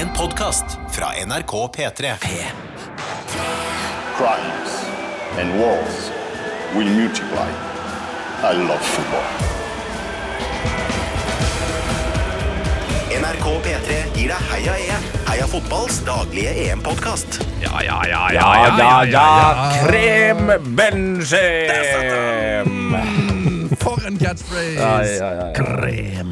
En podkast fra NRK P3. crimes and wars will multiply. I love football. NRK P3 gir deg Heia EM. Heia fotballs daglige EM-podkast. Ja, ja, ja, ja, ja, ja, Krem Benzem! For en catchphrase! Ja, ja, ja, ja. Krem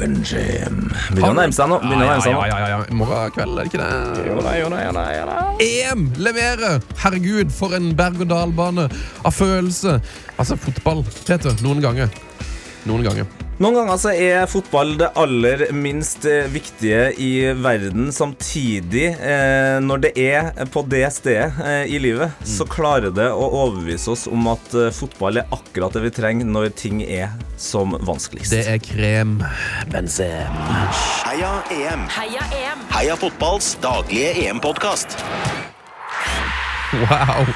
Benzem. Begynner å nærme seg nå. Ja, ja, ja, ja. I morgen kveld, er det ikke det? Jo da, jo da, jo da, jo da. EM leverer! Herregud, for en berg-og-dal-bane av følelse. Altså, fotball, Tete, noen ganger. Noen ganger. Noen ganger så er fotball det aller minst eh, viktige i verden. Samtidig, eh, når det er på det stedet eh, i livet, så klarer det å overbevise oss om at eh, fotball er akkurat det vi trenger når ting er som vanskeligst. Det er krem benzem. Heia EM. Heia EM! Heia fotballs daglige EM-podkast. Wow.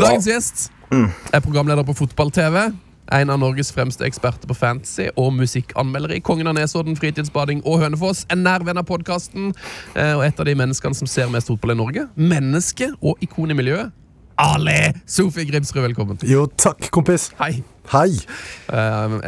Dagens gjest er programleder på Fotball-TV. En av Norges fremste eksperter på fantasy og musikkanmeldere i Kongen av Nesodden, Fritidsbading og Hønefoss. En nær venn av podkasten og et av de menneskene som ser mest fotball i Norge. Menneske og ikon i miljøet. Ale Sofie Grimsrud, velkommen. Jo, takk, kompis. Hei. Hei. Uh,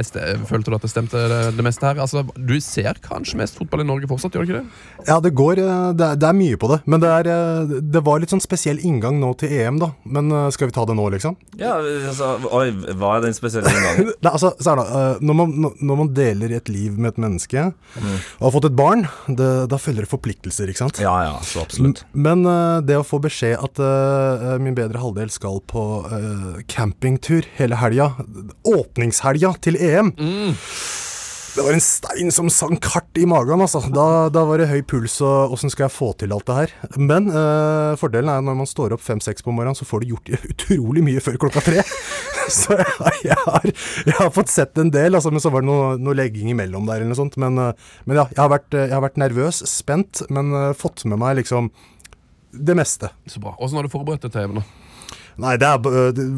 følte du at det stemte det, det meste her? Altså, du ser kanskje mest fotball i Norge fortsatt, gjør du ikke det? Ja, det går eh, Det er, det er mye på det. Men det, er, eh, det var litt sånn spesiell inngang nå til EM, da. Men skal vi ta det nå, liksom? Ja, altså, oi, hva er den spesielle inngangen? Nei, altså, så er det, eh, når, man, når man deler et liv med et menneske og har fått et barn, det, da følger det forpliktelser, ikke sant? Ja, ja, så absolutt. Men det å få beskjed at uh, min bedre halvdel skal på uh, campingtur hele helga, åpningshelga til EM Det var en stein som sank hardt i magen. Altså. Da, da var det høy puls, og åssen skal jeg få til alt det her? Men eh, fordelen er når man står opp fem-seks på morgenen, så får du gjort utrolig mye før klokka tre. så jeg, jeg, har, jeg har fått sett en del, altså, men så var det noe, noe legging imellom der eller noe sånt. Men, eh, men ja, jeg har, vært, jeg har vært nervøs, spent, men eh, fått med meg liksom det meste. Så bra. Åssen har du forberedt deg til EM? da? Nei, det har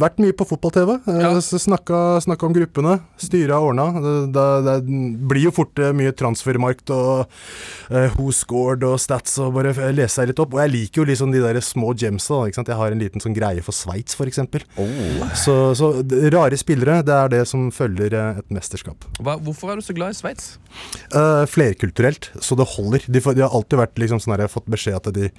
vært mye på fotball-TV. Uh, Ja. snakka, snakka om gruppene. Styra ordna. Det, det, det blir jo fort uh, mye transfermarkt og uh, who scored og stats og bare lese seg litt opp. Og jeg liker jo liksom de der små gemsa. Ikke sant? Jeg har en liten sånn greie for Sveits, f.eks. Oh. Så, så rare spillere, det er det som følger et mesterskap. Hva, hvorfor er du så glad i Sveits? Uh, flerkulturelt, så det holder. De, de har alltid vært liksom sånn her, jeg har fått beskjed at de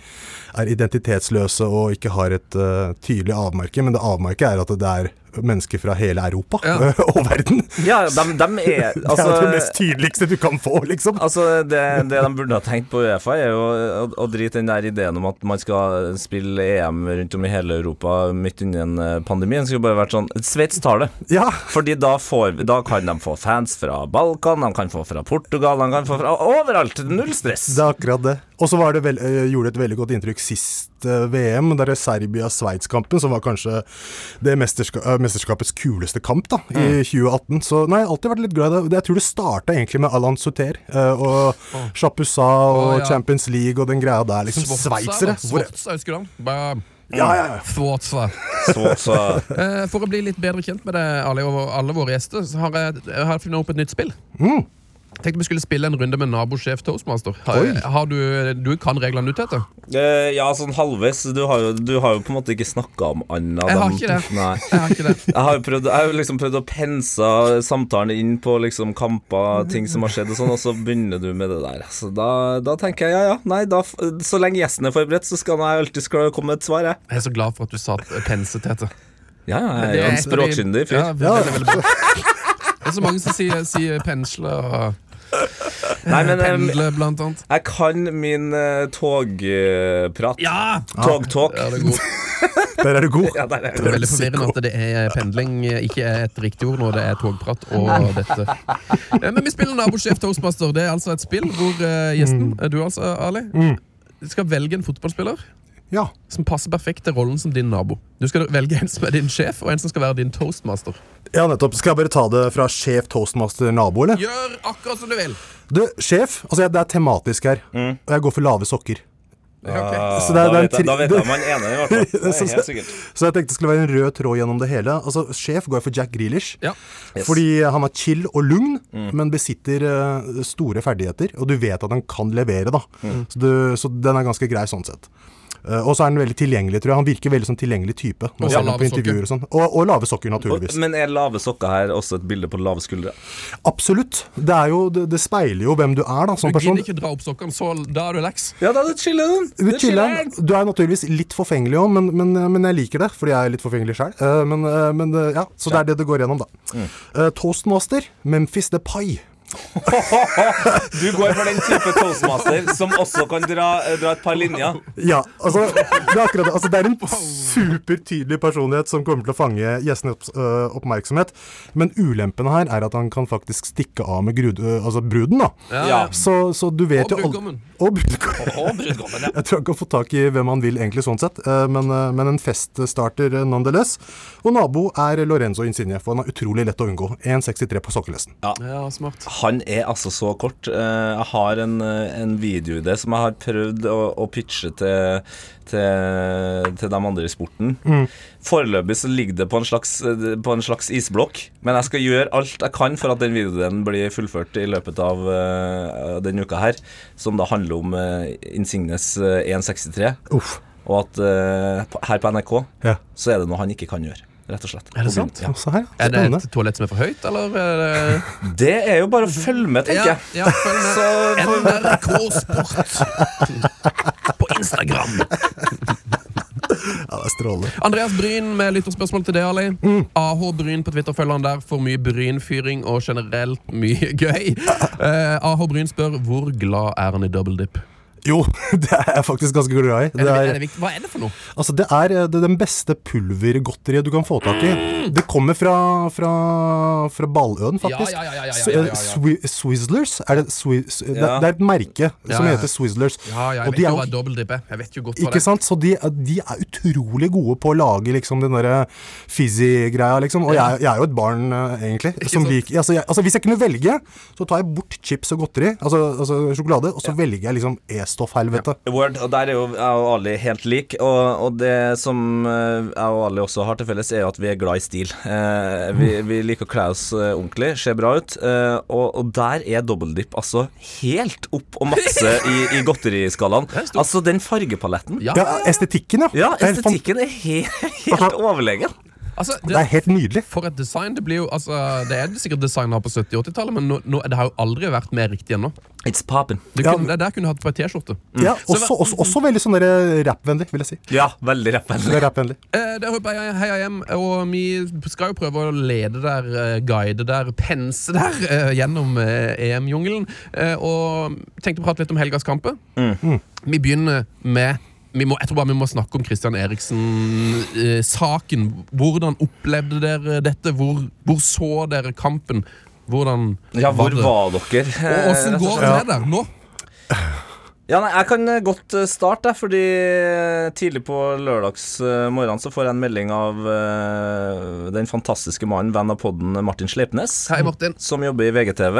er identitetsløse og ikke har et uh, tydelig avmerke, men det avmerket er at det er mennesker fra hele Europa Ja. og verden. Ja, de, de er det altså, er det mest tydeligste du kan få, liksom. Altså, det, det de burde ha tenkt på Uefa, er jo å, å drite den der ideen om at man skal spille EM rundt om i hele Europa midt inni en eh, pandemi. Det skulle bare vært sånn Sveits tar det. Ja, Fordi da, får, da kan de få fans fra Balkan, de kan få fra Portugal, de kan få fra overalt. Null stress. det er akkurat det. Og så var det øh, gjorde det et veldig godt inntrykk sist øh, VM, der er Serbia-Sveits-kampen, som var kanskje det mesterska øh, mesterskapets kuleste kamp da, i 2018. Så nei, jeg har alltid vært litt glad i det. Jeg tror det starta egentlig med Alan Suter øh, og Chapuisat og Å, ja. Champions League og den greia der. liksom Sveitsere. Svotsa, husker du han? Ja, ja, ja. Svotsa. Så, så Eh, For å bli litt bedre kjent med deg, Ali, alle våre gjester, så har jeg, jeg funnet opp et nytt spill. Mm. Tenkte vi skulle spille en runde med nabosjef Toastmaster. Har, har du, du kan reglene ut etter? Uh, Ja, sånn halvveis. Du du har jo på en måte ikke snakka om annet. Jeg har ikke det. Nei. Jeg har ikke det. Jeg har jo prøvd, jeg har liksom prøvd å pense samtalen inn på liksom kamper, ting som har skjedd og sånn, og så begynner du med det der. Så da, da tenker jeg ja, ja. Nei, da, så lenge gjesten er forberedt, så skal jeg alltid komme med et svar, jeg. Jeg er så glad for at du sa pense, Tete. Ja, ja, jeg er jo en språkkyndig fyr. Ja, veldig, veldig bra. Det er så mange som sier, sier pensle og Nei, men pendle, blant annet. jeg kan min uh, togprat. Ja! Togtalk. Ja, det er god. Der er du god. Ja, er Det er veldig forvirrende at det er pendling ikke er et riktig ord når det er togprat og dette. Eh, Men vi spiller Nabosjef Toastmaster. Det er altså et spill hvor eh, gjesten, eh, du altså, Ali, skal velge en fotballspiller Ja. som passer perfekt til rollen som din nabo. Du skal velge en som er din sjef, og en som skal være din toastmaster. ja, nettopp. Skal jeg bare ta det fra sjef, toastmaster, nabo, eller? Gjør akkurat som du vil. Du, sjef. Altså, det er tematisk her. Og jeg går for lave sokker. Ja, okay. Så det er- da, det er vet da vet jeg man er enig, i hvert fall. Det Så- er helt sikkert. Så jeg tenkte det skulle være en rød tråd gjennom det hele. Altså, Sjef går jeg for Jack Grealish. Ja. Yes. Fordi han er chill og lugn, men besitter eh, store ferdigheter. Og du vet at han kan levere, da. Så, du, så den er ganske grei sånn sett. Eh, og så er han veldig tilgjengelig, tror jeg. Han virker veldig sånn tilgjengelig type. Når Og du lave på intervjuer og sånn. Og, og lave sokker, naturligvis. Men er lave sokker her også et bilde på lave skuldre? Absolutt. Det, er jo, det, det speiler jo hvem du er da, som Du person. gidder ikke dra opp sokkene, så da er du leks. Ja, da er du chiller'n. Du, chillen. du er naturligvis litt forfengelig òg, men, men, men jeg liker det, fordi jeg er litt forfengelig sjøl. men, eh, men eh, ja, så det er det det går gjennom, da. Mm. Toastmaster, Memphis Depay. Du går for den type toastmaster som også kan dra, dra et par linjer. Ja, altså det er akkurat det. Altså, det er en supertydelig personlighet som kommer til å fange gjestenes øh, oppmerksomhet. Men ulempen her er at han kan faktisk stikke av med grud, øh, altså bruden, da. Ja. Så, så du vet Og jo brudgommen. Og brudgommen. Og brudgommen, ja. Jeg tror han kan få tak i hvem han vil, egentlig, sånn sett. Eh, Men, eh, men en feststarter starter nonetheless. Og nabo er Lorenzo Insigne, for han er utrolig lett å unngå. 1,63 på sokkelesten. Ja, smart. Han er altså så kort. Eh, Jeg har en, video en videoidé som jeg har prøvd å, å pitche til, til, til de andre i sporten. Foreløpig så ligger det på en, slags, på en slags isblokk, men jeg skal gjøre alt jeg kan for at den videoen blir fullført i løpet av uh, denne uka her, som da handler om uh, Insignes eh, 163. Uff. Og at uh, her på NRK Ja. så er det noe han ikke kan gjøre, rett og slett. Er det sant? Ja. Her, ja. Er det et toalett som er for høyt, eller er det Det er jo bare å følge med, tenker jeg. ja, følg med. Så NRK Sport på Instagram. Ja, det er strålende. Andreas Bryn med lytterspørsmål til deg, Ali. AH Bryn på Twitter følger han der for mye brynfyring og generelt mye gøy. Uh, AH Bryn spør hvor glad er han i double dip? Jo, det er jeg faktisk ganske glad i. Er Det det, er er, det? Hva er det for noe? altså, det er eh, det er den beste pulvergodteriet du kan få tak i. Det kommer fra, fra, fra Balløen, faktisk. Ja, ja, ja, ja, ja, ja, eh, ja, ja. Swi- Swizzlers? Er det, Swi det, Ja. det er et merke som Ja, ja. heter Swizzlers. Ja, ja, jeg vet jo er hva er. Jeg vet jo godt hva ikke det er. sant? Så de, de er utrolig gode på å lage liksom den derre fizzy-greia, liksom. Og jeg, jeg er jo et barn, eh, egentlig. Som liker, altså, jeg, altså, hvis jeg kunne velge, så tar jeg bort chips og godteri, altså, altså sjokolade, og så velger jeg liksom E-stoff-helvete. Word, og der er jo jeg og Ali helt like. Og, og det som eh, jeg og Ali også har til felles, er jo at vi er glad i stil. Eh, vi, vi liker å kle oss eh, ordentlig, ser bra ut. eh, og, og der er dobbeltdip altså helt opp og makse i, i godteriskalaen. er. Altså den fargepaletten. Ja, Ja, estetikken, ja. Ja, er estetikken er helt, helt overlegen. Altså, Det er helt nydelig. For et design. Det blir jo, altså, det er det sikkert design her på 70-80-tallet, men nå, nå, det har jo aldri vært mer riktig ennå. It's poppin'. Det, Ja. det der kunne du hatt på ei T-skjorte. Ja, også, også, også veldig sånn der rappvennlig, vil jeg si. Ja, veldig rappvennlig. Det er rappvennlig. Eh, det er Heia Hjem, og vi skal jo prøve å lede der, eh, guide der, pense der eh, gjennom eh, EM-jungelen. Eh, og tenkte å prate litt om helgas kamper. Vi begynner med må, jeg tror bare vi må snakke om Christian Eriksen-saken. Hvordan opplevde dere dette? Hvor, hvor så dere kampen? Hvordan Ja, hvor det? var dere? eh, Og åssen og går det der nå? Ja, nei, Jeg kan eh, godt eh, starte, fordi eh, tidlig på lørdags eh, så får jeg en melding av den fantastiske mannen, venn av podden Martin Sleipnes. Hei, Martin. Som jobber i VGTV.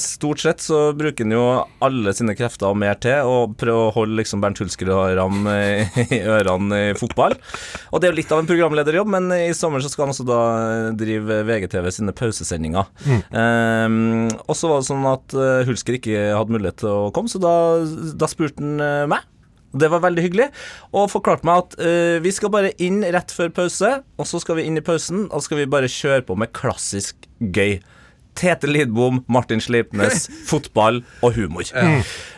Stort sett så bruker han jo alle sine krefter og mer til å prøve å holde liksom Bernt Hulsker og Ram eh, i ørene i fotball. Og det er jo litt av en programlederjobb, men i sommer så skal han også da drive VGTV sine pausesendinger. Eh, og så var det sånn at Hulsker ikke hadde mulighet til å komme, så da, da spurte han eh, meg. Det var veldig hyggelig, og forklarte meg at uh, vi skal bare inn rett før pause, og så skal vi inn i pausen, og så skal vi bare kjøre på med klassisk gøy. Tete Lidbom, Martin Sleipnes, fotball og humor.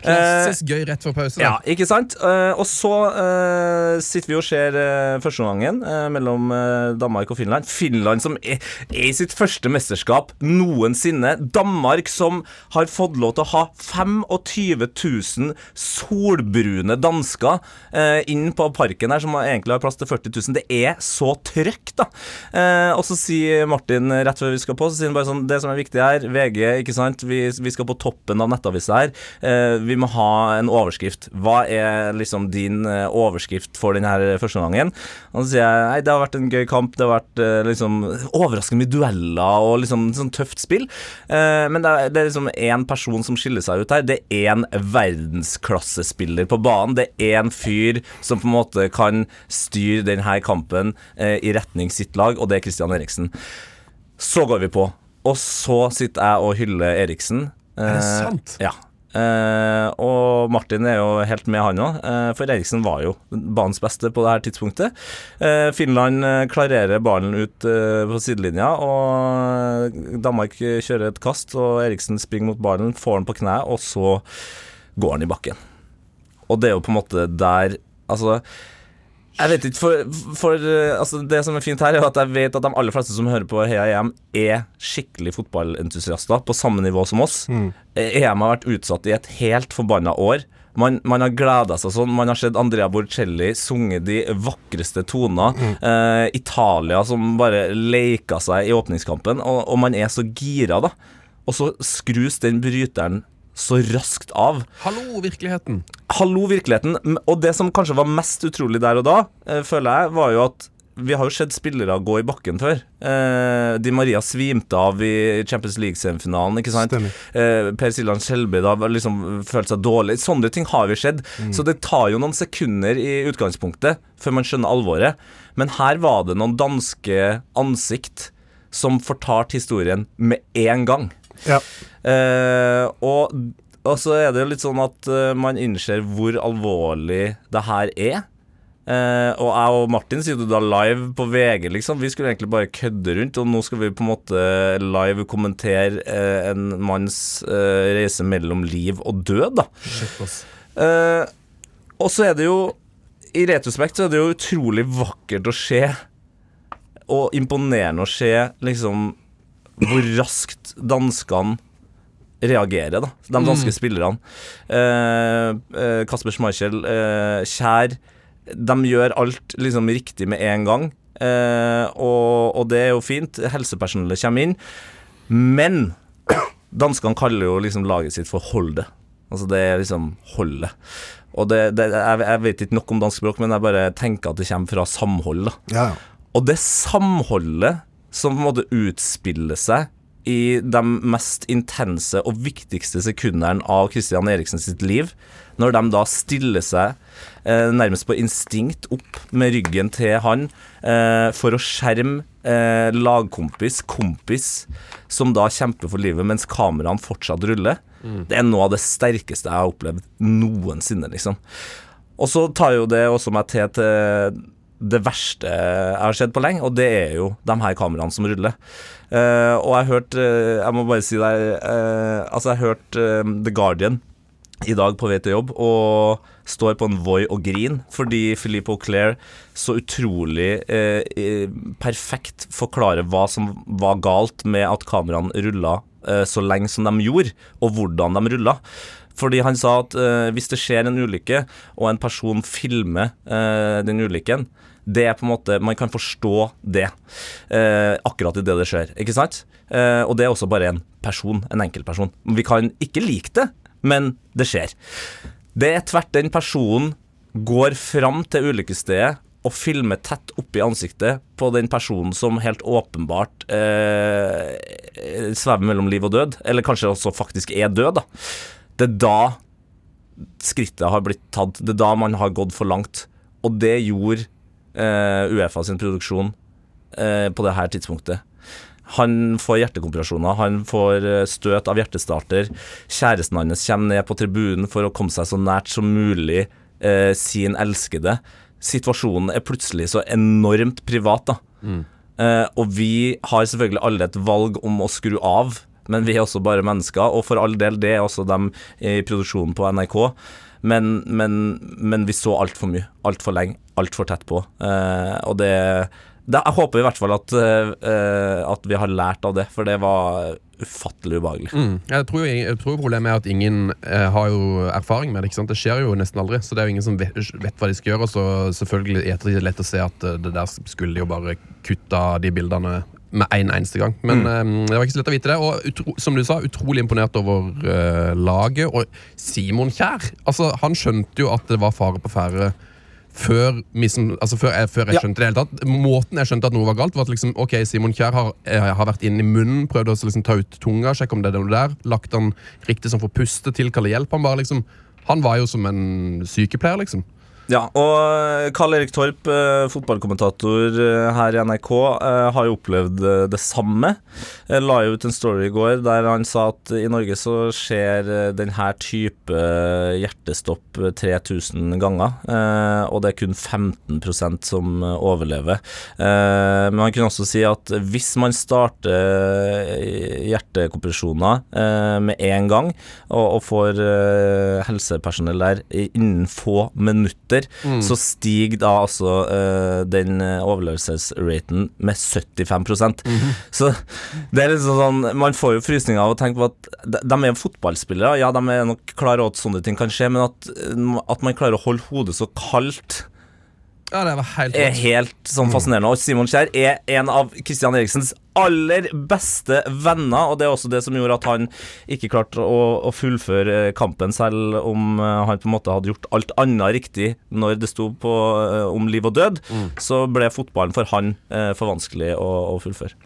Klassisk gøy rett før pause. da. Ja, ikke sant? Eh, og så eh, sitter vi og ser uh, førsteomgangen uh, mellom eh, Danmark og Finland. Finland som er, er i sitt første mesterskap noensinne. Danmark som har fått lov til å ha 25 000 solbrune dansker inn på parken her, som egentlig har plass til 40 000. Det er så trøkk, da. Eh, og så sier Martin rett før vi skal på, så sier han bare sånn Det som er viktig her. VG, ikke sant. Vi, vi skal på toppen av nettavisa her. Eh, vi må ha en overskrift. Hva er liksom din eh, overskrift for denne første gangen? Og så sier jeg nei, det har vært en gøy kamp. Det har vært eh, liksom overraskende mye dueller og liksom sånn tøft spill. Eh, men det er, det er liksom én person som skiller seg ut her. Det er én verdensklassespiller på banen. Det er én fyr som på en måte kan styre denne kampen eh, i retning sitt lag, og det er Christian Eriksen. Så går vi på, og så sitter jeg og hyller Eriksen. Er det Eh, sant? Ja. Eh, og Martin er jo helt med, han òg. Eh, for Eriksen var jo banens beste på det her tidspunktet. Eh, Finland klarerer ballen ut på sidelinja, og Danmark kjører et kast, og Eriksen springer mot ballen, får den på kne, og så går han i bakken. Og det er jo på en måte der Altså jeg vet ikke, for, for eh, altså Det som er fint her, er at jeg vet at de aller fleste som hører på Heia EM, er skikkelig fotballentusiaster på samme nivå som oss. Mm. EM har vært utsatt i et helt forbanna år. Man, man har gleda seg sånn. Man har sett Andrea Borcelli sunge de vakreste toner. Eh, Italia som bare leika seg i åpningskampen. Og, og man er så gira, da. Og så skrus den bryteren så raskt av. Hallo, virkeligheten. Hallo, virkeligheten. Og det som kanskje var mest utrolig der og da, eh, føler jeg, var jo at vi har jo sett spillere gå i bakken før. Eh, Di Maria svimte av i Champions League-semifinalen. ikke sant? Eh, per Siljan Skjelbred har liksom følt seg dårlig. Sånne ting har jo skjedd. Så det tar jo noen sekunder i utgangspunktet før man skjønner alvoret. Men her var det noen danske ansikt som fortalte historien med en gang. Ja. Eh, og, og så er det jo litt sånn at uh, man innser hvor alvorlig det her er. Eh, og jeg og Martin sier jo da live på VG, liksom. Vi skulle egentlig bare kødde rundt, og nå skal vi på en måte live kommentere eh, en manns eh, reise mellom liv og død, da. Eh, og så er det jo I retrospekt så er det jo utrolig vakkert å se, og imponerende å se, liksom hvor raskt danskene reagerer, da. De danske spillerne. Eh, eh, Kasper Schmeichel, eh, Kjær De gjør alt liksom riktig med en gang. Eh, og, og det er jo fint. Helsepersonellet kommer inn. Men danskene kaller jo liksom laget sitt for Holde. Altså det er liksom holdet. Og det, det, jeg, jeg vet ikke nok om dansk språk, men jeg bare tenker at det kommer fra samhold. da Ja, ja. og det samholdet som på en måte utspiller seg i de mest intense og viktigste sekundene av Christian Eriksen sitt liv, når de da stiller seg eh, nærmest på instinkt opp med ryggen til han eh, for å skjerme eh, lagkompis, kompis, som da kjemper for livet mens kameraene fortsatt ruller, det er noe av det sterkeste jeg har opplevd noensinne, liksom. Og så tar jo det også meg til til det verste jeg har sett på lenge, og det er jo de her kameraene som ruller. Uh, og jeg hørte uh, Jeg må bare si det uh, Altså, jeg hørte The Guardian i dag på vei til jobb og står på en Voi og griner fordi Philippe Auclair så utrolig perfekt forklarer hva som var galt med at kameraene rulla så lenge som de gjorde, og hvordan de rulla. Fordi han sa at hvis det skjer en ulykke, og en person filmer den ulykken, det er på en måte Man kan forstå det eh, akkurat idet det skjer, ikke sant? Eh, og det er også bare en person, en enkeltperson. Vi kan ikke like det, men det skjer. Det er tvert den personen går fram til ulykkesstedet og filmer tett oppi ansiktet på den personen som helt åpenbart eh, svever mellom liv og død, eller kanskje også faktisk er død, da. Det er da skrittet har blitt tatt. Det er da man har gått for langt. Og det gjorde Uefa sin produksjon eh, på det her tidspunktet. Han får hjertekompresjoner, han får eh, støt av hjertestarter. Kjæresten hans kommer ned på tribunen for å komme seg så nært som mulig eh, sin elskede. Situasjonen er plutselig så enormt privat, da. Eh, og vi har selvfølgelig alle et valg om å skru av, men vi er også bare mennesker. Og for all del, det er også dem i produksjonen på NRK. Men, men, men vi så altfor mye, altfor lenge, altfor tett på. Eh, og det, det Jeg håper i hvert fall at, eh, at vi har lært av det, for det var ufattelig ubehagelig. Mm. Jeg, tror, jeg tror problemet er at ingen eh, har jo erfaring med det. ikke sant? Det skjer jo nesten aldri. Så det er jo ingen som vet, vet hva de skal gjøre. Og så selvfølgelig er det lett å se at eh, det der skulle de jo bare kutta de bildene med en eneste gang. Men eh, det var ikke så lett å vite det. Og utro, som du sa, utrolig imponert over uh, laget. Og Simon Kjær, altså, han skjønte jo at det var fare på ferde. Før, altså før, jeg, før jeg skjønte det hele tatt Måten jeg skjønte at noe var galt, var at liksom, ok, Simon Kjær har, eh, har vært inne i munnen, prøvd å liksom ta ut tunga, sjekke om det er noe der, lagt han riktig som for puste, tilkalle hjelp. Han, bare, liksom, han var jo som en sykepleier, liksom. Ja, og Karl Erik Torp, eh, fotballkommentator eh, her i NRK, eh, har jo opplevd eh, det samme. Jeg la ut en story i går der han sa at i Norge så skjer eh, denne type hjertestopp eh, 3000 ganger, eh, og det er kun 15% som eh, overlever. Eh, Men han kunne også si at hvis man starter eh, hjertekompresjoner eh, med en gang, og, får eh, helsepersonell der innen få minutter, så stiger da altså uh, den eh, overlevelsesraten med 75% Så det er liksom sånn Man får jo frysninger av å tenke på at de, de er jo fotballspillere. Ja, de er nok klare over at sånne ting kan skje, men at, at man klarer å holde hodet så kaldt Ja, det var helt er helt sånn fascinerende. Og Simon Kjær er en av Christian Eriksens aller beste venner, og det er også det som gjorde at han ikke klarte å, å fullføre kampen, selv om eh, han på en måte hadde gjort alt annet riktig når det sto på uh, om liv og død. Så ble fotballen for han uh, for vanskelig å, å fullføre.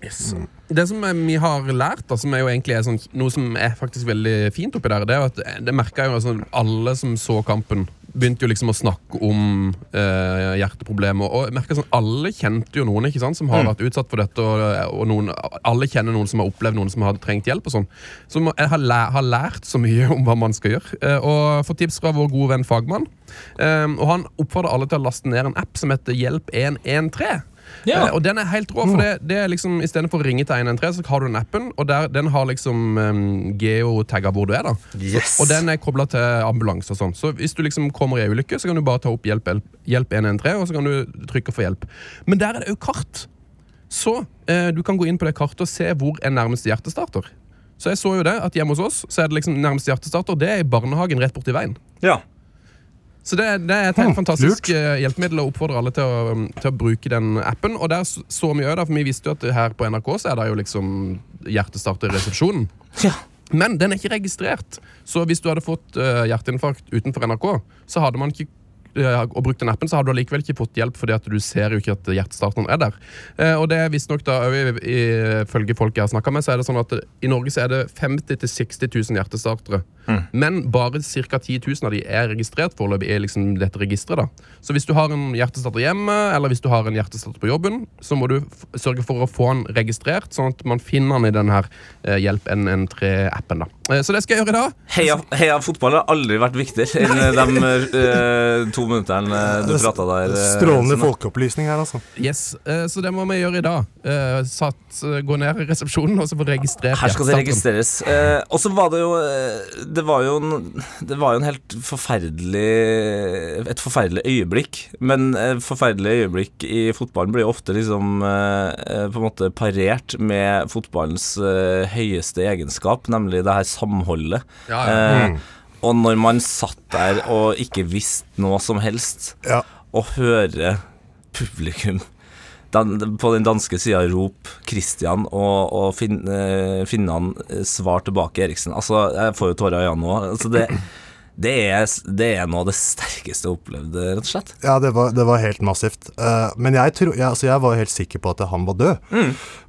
Det som eh, vi har lært, da, som er jo egentlig er sånn, noe som er faktisk veldig fint oppi der, det er jo at eh, det merka jo altså, alle som så kampen, begynte jo liksom å snakke om eh, hjerteproblemer. Og jeg merker sånn, alle kjente jo noen ikke sant, som har vært utsatt for dette, og, og noen, alle kjenner noen som har opplevd noen som har trengt hjelp. og sånn. Så jeg har, læ har lært så mye om hva man skal gjøre. Eh, og fått tips fra vår gode venn Fagmann. Eh, og han oppfordrer alle til å laste ned en app som heter Hjelp 113. Ja. Eh, og den er helt rå, for det, det er liksom istedenfor å ringe til 113, så har du den appen, og der, den har liksom um, geotagga hvor du er. da Yes. Og den er kobla til ambulanse og sånn. Så hvis du liksom kommer i ei ulykke, så kan du bare ta opp hjelp, hjelp 113, og så kan du trykke for hjelp. Men der er det òg kart. Så eh, du kan gå inn på det kartet og se hvor er nærmeste hjertestarter. Så jeg så jo det, at hjemme hos oss så er det liksom nærmeste hjertestarter Det er i barnehagen rett borti veien. Ja. Så det, det er et helt Hm, fantastisk lurt. eh, hjelpemiddel og oppfordrer alle til å, um, til å bruke den appen. Og der så vi òg, for vi visste jo at her på NRK så er det jo liksom hjertestarter i resepsjonen. ja. Men den er ikke registrert. Så hvis du hadde fått uh, hjerteinfarkt utenfor NRK, så hadde man ikke og brukt den appen, så har du likevel ikke fått hjelp, fordi at du ser jo ikke at hjertestarteren er der. Eh, og det er visstnok da, også ifølge folk jeg har snakka med, så er det sånn at i Norge så er det 50 000-60 000 hjertestartere. Men bare ca. 10 000 av de er registrert foreløpig i liksom dette registeret. da. Så hvis du har en hjertestarter hjemme, eller hvis du har en hjertestarter på jobben, så må du sørge for å få den registrert, sånn at man finner den i den her eh, Hjelp N13-appen. da. Eh, så det skal jeg gjøre i dag. Heia, heia fotball har aldri vært viktigere enn de eh, to minuttene eh, du prata der. eh, Strålende folkeopplysning her, altså. Yes, eh, Så det må vi gjøre i dag. Eh, satt, gå ned i resepsjonen og så få registrert Her skal det registreres. Eh, og så var det jo Det var jo en, det var jo en helt forferdelig Et forferdelig øyeblikk. Men et forferdelig øyeblikk i fotballen blir jo ofte liksom på en måte parert med fotballens høyeste egenskap, nemlig det her samholdet. Ja, ja. Eh, og når man satt der og ikke visste noe som helst, Ja. og høre publikum den, på den danske sida rope Christian og, og fin, eh, finnene svar tilbake Eriksen. Altså, jeg får jo tårer i øynene nå. Altså, det, det, er, det er noe av det sterkeste jeg har opplevd, rett og slett. Ja, det var, det var helt massivt. Uh, men jeg, tro, jeg, altså jeg var helt sikker på at han var død.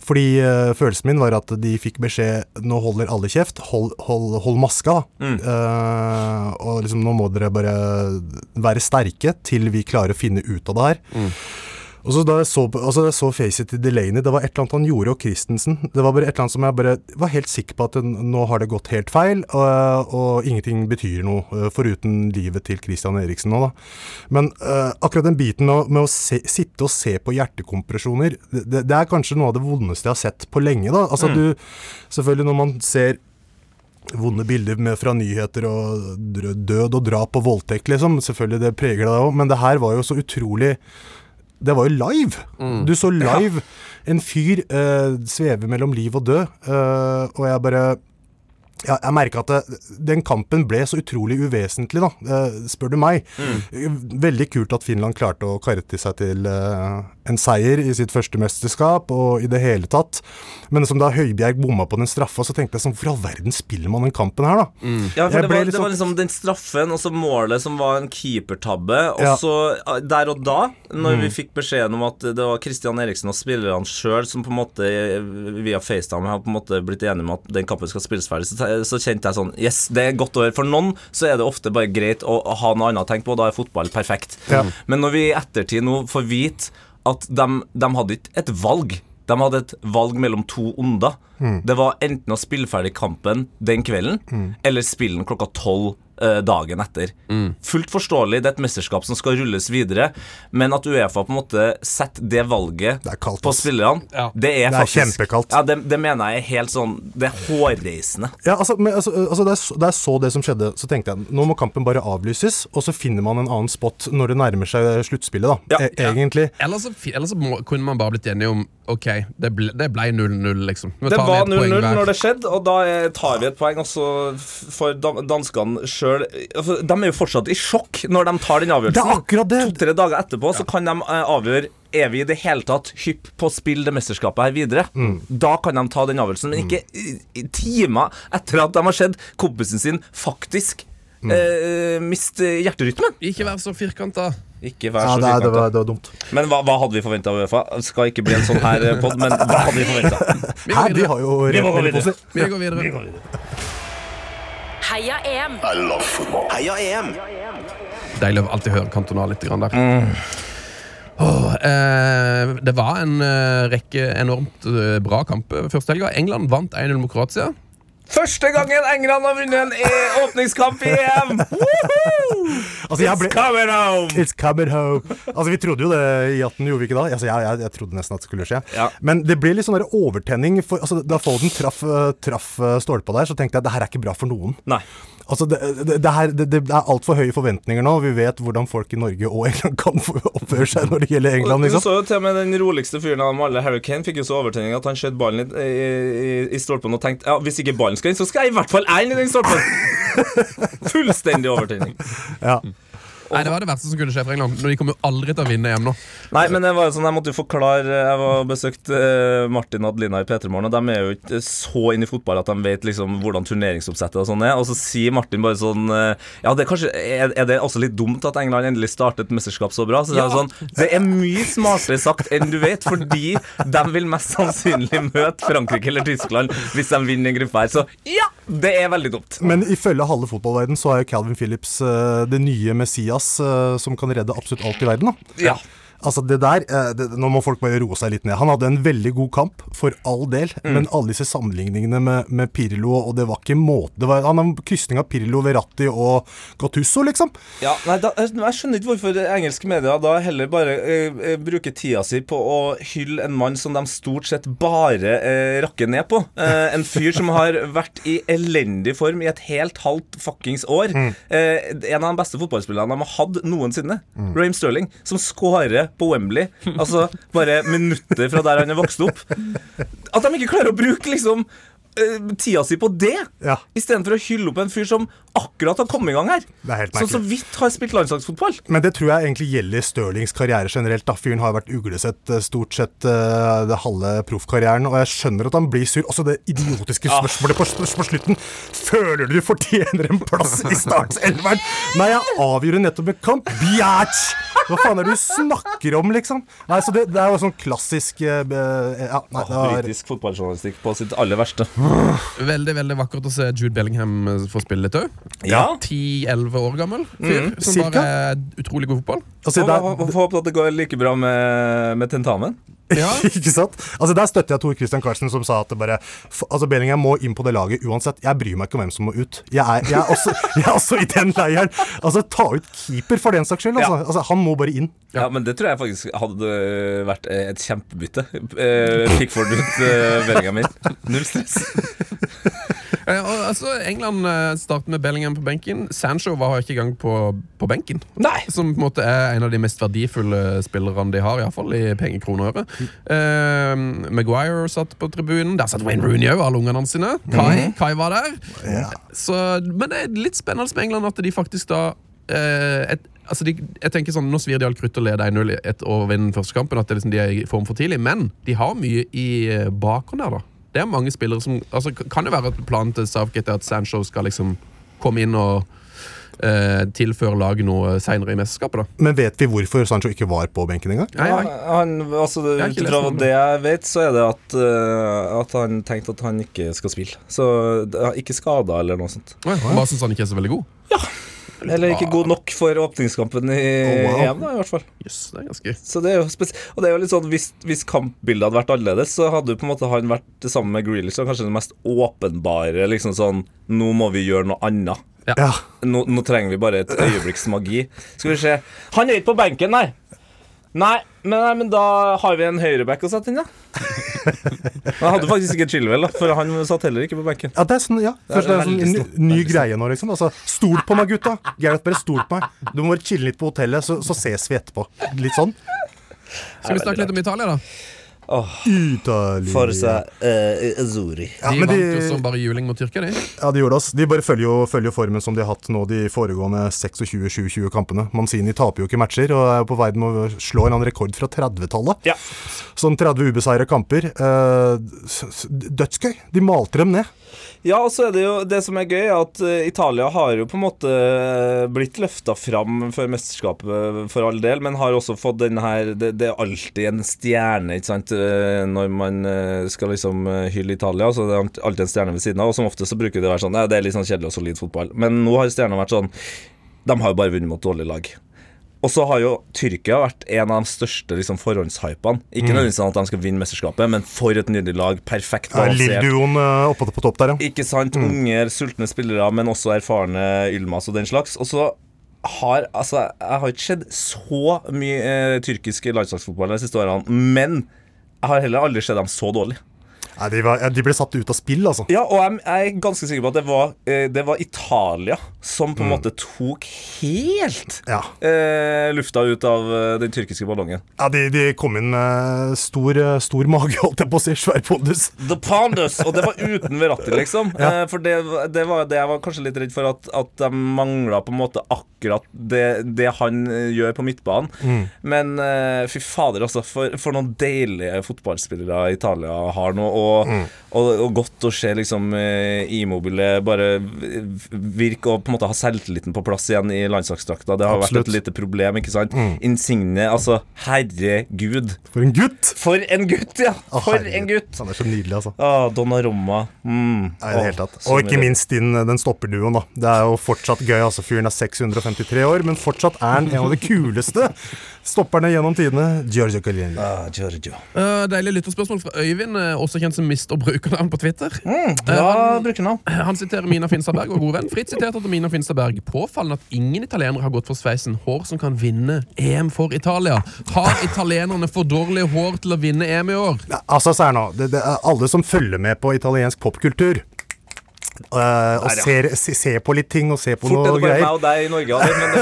Fordi uh, følelsen min var at de fikk beskjed Nå holder alle kjeft, hold, hold, hold maska. Mm. Uh, og liksom nå må dere bare være sterke til vi klarer å finne ut av det her. Og så da jeg så, altså jeg så facet til Delaney, det var et eller annet han gjorde, og Christensen Det var bare et eller annet som jeg bare var helt sikker på at nå har det gått helt feil, og, og ingenting betyr noe, eh, foruten livet til Christian Eriksen nå, da. Men uh, akkurat den biten med, å- se, sitte og se på hjertekompresjoner, det, det, er kanskje noe av det vondeste jeg har sett på lenge, da. Altså du Selvfølgelig når man ser vonde bilder med, fra nyheter og død og drap og voldtekt, liksom. Selvfølgelig, det preger deg òg, men det her var jo så utrolig Det var jo live! Du så live en fyr uh, sveve mellom liv og død, uh, og jeg bare ja, jeg merka at det, den kampen ble så utrolig uvesentlig, da, eh, spør du meg. Veldig kult at Finland klarte å karre til seg til eh, en seier i sitt første mesterskap, og i det hele tatt. Men som da Høibjerg bomma på den straffa, så tenkte jeg sånn Hvor i all verden spiller man den kampen her, da? Ja, for det var, liksom... det var liksom den straffen og så målet som var en keepertabbe. Og Ja. så eh, der og da, når Mm. vi fikk beskjeden om at det var Christian Eriksen og spillerne sjøl som på en måte eh, via FaceTime har på en måte blitt enige om at den kampen skal spilles ferdig, så, så kjente jeg sånn Yes, det er godt å høre. For noen så er det ofte bare greit å ha noe annet å tenke på, og da er fotball perfekt. Ja. Men når vi i ettertid nå får vite at de, de hadde ikke et valg. De hadde et valg mellom to onder. Det var enten å spille ferdig kampen den kvelden, eller spille den klokka tolv dagen etter. Fullt forståelig, det er et mesterskap som skal rulles videre, men at Uefa på en måte setter det valget Det er kaldt, på spillerne, Ja. det er Det er faktisk kjempekaldt. Ja, det, det mener jeg er helt sånn Det er hårreisende. Ja, altså, men, altså, altså da, jeg, så- da jeg så det som skjedde, så tenkte jeg nå må kampen bare avlyses, og så finner man en annen spot når det nærmer seg sluttspillet, da. Ja. E egentlig. Eller så, eller så må, kunne man bare blitt enige om Ok, det ble 0-0, liksom. Det var 0-0 når det skjedde, og da eh, tar vi et poeng. Og så får danskene dan- danskene altså, De er jo fortsatt i sjokk når de tar den avgjørelsen. Det er akkurat det. To-tre dager etterpå så kan de eh, avgjøre er vi i det hele tatt hypp på å spille det mesterskapet her videre. Mm. Da kan de ta den avgjørelsen, men ikke i, i timer etter at de har sett kompisen sin faktisk Mm. eh, miste hjerterytmen. Ikke vær så firkanta. Ikke vær Ja, så det, er- det, var, det var dumt. Men hva, hva hadde vi forventa av Uefa? Skal ikke bli en sånn her pod, men hva hadde vi forventa? Vi vi, videre. Vi går videre. Vi går videre. Heia EM! I love football. Heia EM! Deilig å alltid høre Cantona litt grann der. Åh, eh, det var en eh, rekke enormt eh, bra kamper første helga. England vant 1-0 mot Kroatia. Første gangen England har vunnet en e- åpningskamp i EM! Altså, it's Coming home! It's coming home. Altså, Vi trodde jo det i 18, gjorde vi ikke da? Altså, jeg, jeg, jeg trodde nesten at det skulle skje. Ja. Men det ble litt sånn overtenning. For, altså, da Foden traff, eh, traff eh, stolpa der, så tenkte jeg det her er ikke bra for noen. Nei. Altså, det, det, det, her, det, det er altfor høye forventninger nå. Vi vet hvordan folk i Norge og England kan oppføre seg når det gjelder England. Du liksom. så jo til og med den roligste fyren av dem alle, Harry Kane, fikk jo så overtenning at han skjøt ballen i, i, i stolpen og tenkte ja, hvis ikke ballen skal inn, så skal jeg i hvert fall jeg inn i den stolpen! Fullstendig overtenning. Ja. Nei, Det var det verste som kunne skje for England. De kommer jo aldri til å vinne EM nå. Nei, men det var jo sånn, jeg måtte jo forklare Jeg var besøkt besøkte eh, Martin og Adelina i P3 Morgen, og de er jo ikke så inne i fotball at de vet liksom hvordan turneringsoppsettet og sånn er. Og så sier Martin bare sånn eh, Ja, det er kanskje Er, er det også litt dumt at England endelig startet et mesterskap så bra? Så sier jeg sånn Det er mye smartere sagt enn du vet, fordi de vil mest sannsynlig møte Frankrike eller Tyskland hvis de vinner en gruppe her. Så ja, det er veldig dumt. Men ifølge halve fotballverden så er jo Calvin Phillips eh, det nye Messias eh, som kan redde absolutt alt i verden. da. Ja. Altså det der, eh, det, Nå må folk bare roe seg litt ned. Han hadde en veldig god kamp, for all del. Mm. Men alle disse sammenligningene med, med Pirlo, og det var ikke måte det var, Han har krysning av Pirlo, Verratti og Gattusso, liksom. Ja, nei, da, jeg skjønner ikke hvorfor engelske medier da heller bare eh, eh, bruker tida si på å hylle en mann som de stort sett bare eh, rakker ned på. Eh, en fyr som har vært i elendig form i et helt halvt fuckings år. Eh, en av de beste fotballspillerne de har hatt noensinne. Raheem Sterling, som på Wembley. Altså bare minutter fra der han er vokst opp. At de ikke klarer å bruke liksom tida si på det, Ja. istedenfor å hylle opp en fyr som akkurat har kommet i gang her. Er Som så vidt har spilt landslagsfotball. Men det tror jeg egentlig gjelder Stirlings karriere generelt. da. Fyren har vært uglesett eh, stort sett uh, det halve proffkarrieren, og jeg skjønner at han blir sur. Også det idiotiske spørsmålet på, på slutten. Føler du du fortjener en plass i startselveren? Nei, jeg avgjorde nettopp en kamp. Biatch! Hva faen er det du snakker om, liksom? Nei, så det, det er jo sånn klassisk uh, Ja, nei, det var Britisk fotballjournalistikk på sitt aller verste. Veldig veldig vakkert å se Jude Bellingham eh, få spille litt òg. Ja. 10-11 år gammel fyr som Cirka. bare er utrolig god fotball. altså, Og det hå- er, Håper at det går like bra med, med tentamen. Ja. Ikke sant? Altså Der støtter jeg Tor Christian Carlsen, som sa at det bare Altså Bellingham må inn på det laget uansett. Jeg bryr meg ikke om hvem som må ut. Jeg er, jeg er, også, jeg er også i den leiren. Altså Ta ut keeper, for den saks skyld. Altså. Ja. Altså, han må bare inn. Ja. men det tror jeg faktisk hadde vært et kjempebytte. Eh, Pickford ut uh, Bellingham inn. Null stress. Eh, og, altså, England uh, starter med Bellingham på benken. Sancho var ikke engang på, på benken. Nei. Som på en måte er en av de mest verdifulle spillerne de har, i, hvert fall, i pengekroner og øre. Eh, Maguire satt på tribunen. Der satt Wayne Rooney òg, alle ungene sine. Kai, Kai var der. Så, men det er litt spennende med England at de faktisk da eh, et, altså de, jeg tenker sånn, Nå svir de alt krutt og leder 1-0 i et og vinner første kampen. At det liksom de er i form for tidlig Men de har mye i eh, bakhånd der, da. Det er mange spillere som altså, Kan det være at planen til Southgate er at Sancho skal liksom komme inn og eh, tilføre laget noe seinere i mesterskapet? da Men vet vi hvorfor Sancho ikke var på benken engang? Ja, han, altså, ut lest fra det. jeg vet, så er det at, uh, at han tenkte at han ikke skal spille. Så ikke skada eller noe sånt. Ja, Bare syns han ikke er så veldig god? Eller ikke god nok for åpningskampen i Oh, wow. EM, da, i hvert fall. Yes, det er ganske Så det er jo Og det er jo litt sånn hvis, hvis kampbildet hadde vært annerledes, så hadde jo på en måte han vært sammen med Grealish kanskje den mest åpenbare liksom sånn Nå må vi gjøre noe annet. Ja. Nå, nå trenger vi bare et øyeblikks magi. Skal vi se Han er ikke på benken, nei. Nei, men, nei, men da har vi en høyreback å sette inn, da. Han hadde faktisk ikke Chilwell, da, for han satt heller ikke på benken. Ja, det er sånn, ja. Først, det er sånn ny, ny greie nå, liksom. Altså, stol på meg, gutta. Gerhard, bare stol på meg. Du må bare chille litt på hotellet, så, så ses vi etterpå. Litt sånn. Skal vi snakke litt om Italia, da? Italia. Forsa uh, Azuri. Ja, de vant jo som bare juling mot Tyrkia, de. ja, de gjorde oss. De bare følger jo, følger jo formen som de har hatt nå de foregående 26-27 kampene. Manzini taper jo ikke matcher og er på vei med å slå en annen rekord fra 30-tallet. Ja. Sånn 30 ubeseira kamper. Eh, s- dødsgøy. De malte dem ned. Ja, og så er det jo det som er gøy, at eh, Italia har jo på en måte eh, blitt løfta fram for mesterskapet for all del, men har også fått den her Det, det er alltid en stjerne, ikke sant, eh, når man skal liksom hylle Italia. Så det er alltid en stjerne ved siden av, og som ofte så bruker det å være sånn Ja, det er litt sånn kjedelig og solid fotball. Men nå har stjerna vært sånn De har jo bare vunnet mot dårlige lag. Og så har jo Tyrkia vært en av de største liksom, forhåndshypene. Ikke nødvendigvis sånn at de skal vinne mesterskapet, men for et nydelig lag. Perfekt balansert. Lill-duoen uh, oppe på topp der, ja. Ikke sant? Unge, sultne spillere, men også erfarne Ylmas og den slags. Og så har Altså, jeg har ikke sett så mye eh, tyrkisk landslagsfotball de siste årene, men jeg har heller aldri sett dem så dårlig. Nei, de, var, ja, de ble satt ut av spill, altså. Ja, og jeg, jeg er ganske sikker på at det var, eh, det var Italia som på en måte tok helt Ja. eh, lufta ut av eh, den tyrkiske ballongen. Ja, de, de kom inn med stor, eh, stor mage, holdt jeg på å si. Svær pondus. The Pondus! Og det var uten Verratti, liksom. Eh, for det, det var det jeg var kanskje litt redd for, at, at de mangla på en måte akkurat det, det han gjør på midtbanen. Men eh, fy fader, altså. For, for noen deilige fotballspillere Italia har nå. Og, og, og godt å se liksom eh, Immobile bare virke og på en måte ha selvtilliten på plass igjen i landslagsdrakta. Det har Absolutt. vært et lite problem, ikke sant? Insigne, altså. Herregud. For en gutt! For en gutt, ja! Å, For herregud. en gutt! Han er så nydelig, altså. Ah, Donnarumma. Mm. Nei, i det hele tatt. Og ikke minst din, den stopperduoen, da. Det er jo fortsatt gøy. altså Fyren er 653 år, men fortsatt er han en av de kuleste stopperne gjennom tidene. Giorgio Calini. Ah, Giorgio. Uh, deilig lytterspørsmål fra Øyvind, eh, også kjent som Mr. Brukernavn på Twitter. Bra brukernavn. Han siterer Mina Finstadberg og god venn. Fritt sitert etter Mina Finstadberg. Påfallende at ingen italienere har gått for sveisen hår som kan vinne EM for Italia. Har italienerne for dårlig hår til å vinne EM i år? Ja, altså, Serna. Det, det er alle som følger med på italiensk popkultur. Eh, og ser, se, ser på litt ting og ser på Fort er det bare meg og deg i Norge, men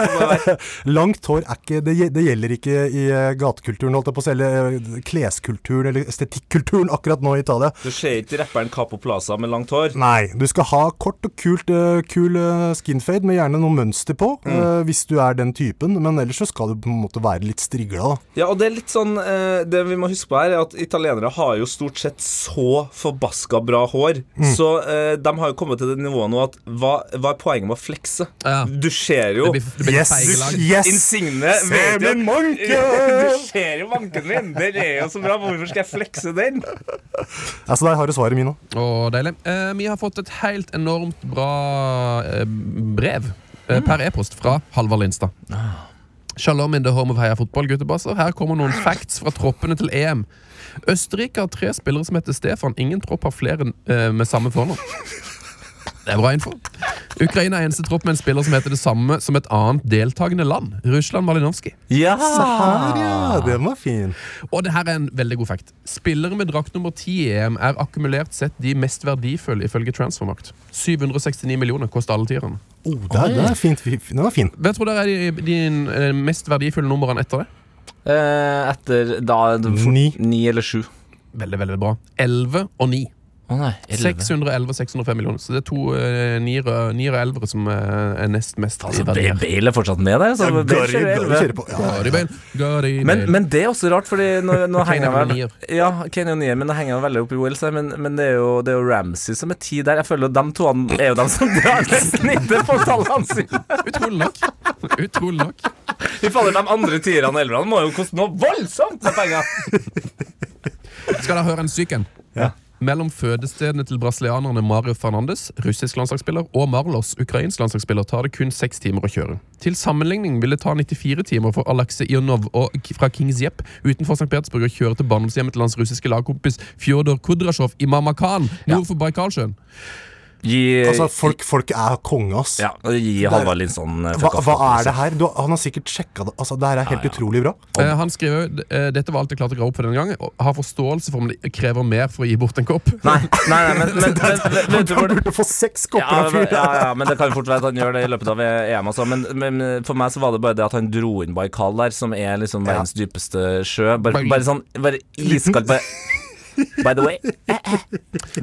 det. Langt hår er ikke det, det gjelder ikke i eh, gatekulturen, holdt jeg på å si, eller eh, kleskulturen eller estetikkulturen akkurat nå i Italia. Du ser ikke rapperen Capo Plaza med langt hår. Nei, du skal ha kort og kult, uh, kul eh, skinfade med gjerne noe mønster på, Mm. hvis du er den typen, men ellers så skal du på en måte være litt strigla, da. Ja, og det er litt sånn Det vi må huske på her, er at italienere har jo stort sett så forbaska bra hår. Så eh, de har jo kommet til det nivået nå at hva, hva er poenget med å flekse? Ja. Du ser jo Det blir, det blir Yes, yes! Insigne Se vet jo min manke! Du ser jo manken min! Den er jo så bra. Hvorfor skal jeg flekse den? Altså, der har du svaret min nå. Deilig. Eh, vi har fått et helt enormt bra eh, brev eh, per e-post fra Halvard Lindstad. Shalom in the home of Heia fotball, guttebasser. Her kommer noen facts fra troppene til EM. Østerrike har tre spillere som heter Stefan. Ingen tropp har flere eh, med samme fornavn. Det er bra info. Ukraina er eneste tropp med en spiller som heter det samme som et annet deltakende land. Russland Malinovskij. Ja! Ja. Den var fin. Og det her er en veldig god fact. Spillere med drakt nummer 10 i EM er akkumulert sett de mest verdifulle ifølge Transformakt. 769 millioner koster alle tierne. Oh, det, det er fint. Den var fin. Hva tror dere er de, de eh, mest verdifulle numrene etter det? Eh, etter da Ni. Ni eller sju. Veldig, veldig bra. 11 og 9. Å nei, 611 og 605 millioner. Så det er to uh, niere nier og elvere som eh, er nest mest i Altså, verdi. Bale Bale er fortsatt med der. Så Ja, Bale Gary, kjører Gary elleve. kjører på. Ja. Gary Bale, Gary Men, Bale. men det er også rart, Fordi nå, nå henger jeg er vel nier. Ja, Kenny og nier, men det henger veldig opp i Wales her. Men, men det, er jo, det er jo Ramsey som er ti der. Jeg føler at de to er jo de som drar ned snittet på tallene sine. Utrolig nok. Utrolig nok. Fy fader, de andre tierne og elverne må jo koste noe voldsomt med penger. Skal dere høre en syk en? Ja. Mellom fødestedene til brasilianerne Mario Fernandes, russisk landslagsspiller, og Marlos, ukrainsk landslagsspiller, tar det kun seks timer å kjøre. Til sammenligning vil det ta 94 timer for Alexe Ionov og fra Kings Jepp utenfor St. Petersburg å kjøre til barndomshjemmet til hans russiske lagkompis Fjodor Kudrasjov i Mamakan nord for Baikalsjøen. Gi, Altså, folk, folk er konge, ass. ja, gi Halvard Linsson eh, Hva, hva er det her? Du, han har sikkert sjekka det. Altså, det her er helt utrolig bra. Eh, han skriver eh, dette var alt jeg klarte å grave opp for denne gang. Har forståelse for om det krever mer for å gi bort en kopp. Nei, nei, nei, men, men, men, men Han burde få seks kopper ja, av fyren. ja, ja, men det kan fort være at han gjør det i løpet av EM. Altså. Men, men for meg så var det bare det at han dro inn Baikal der, som er liksom verdens dypeste sjø. Bare, Bare- bare sånn bare iskaldt. Bare By the way eh, eh,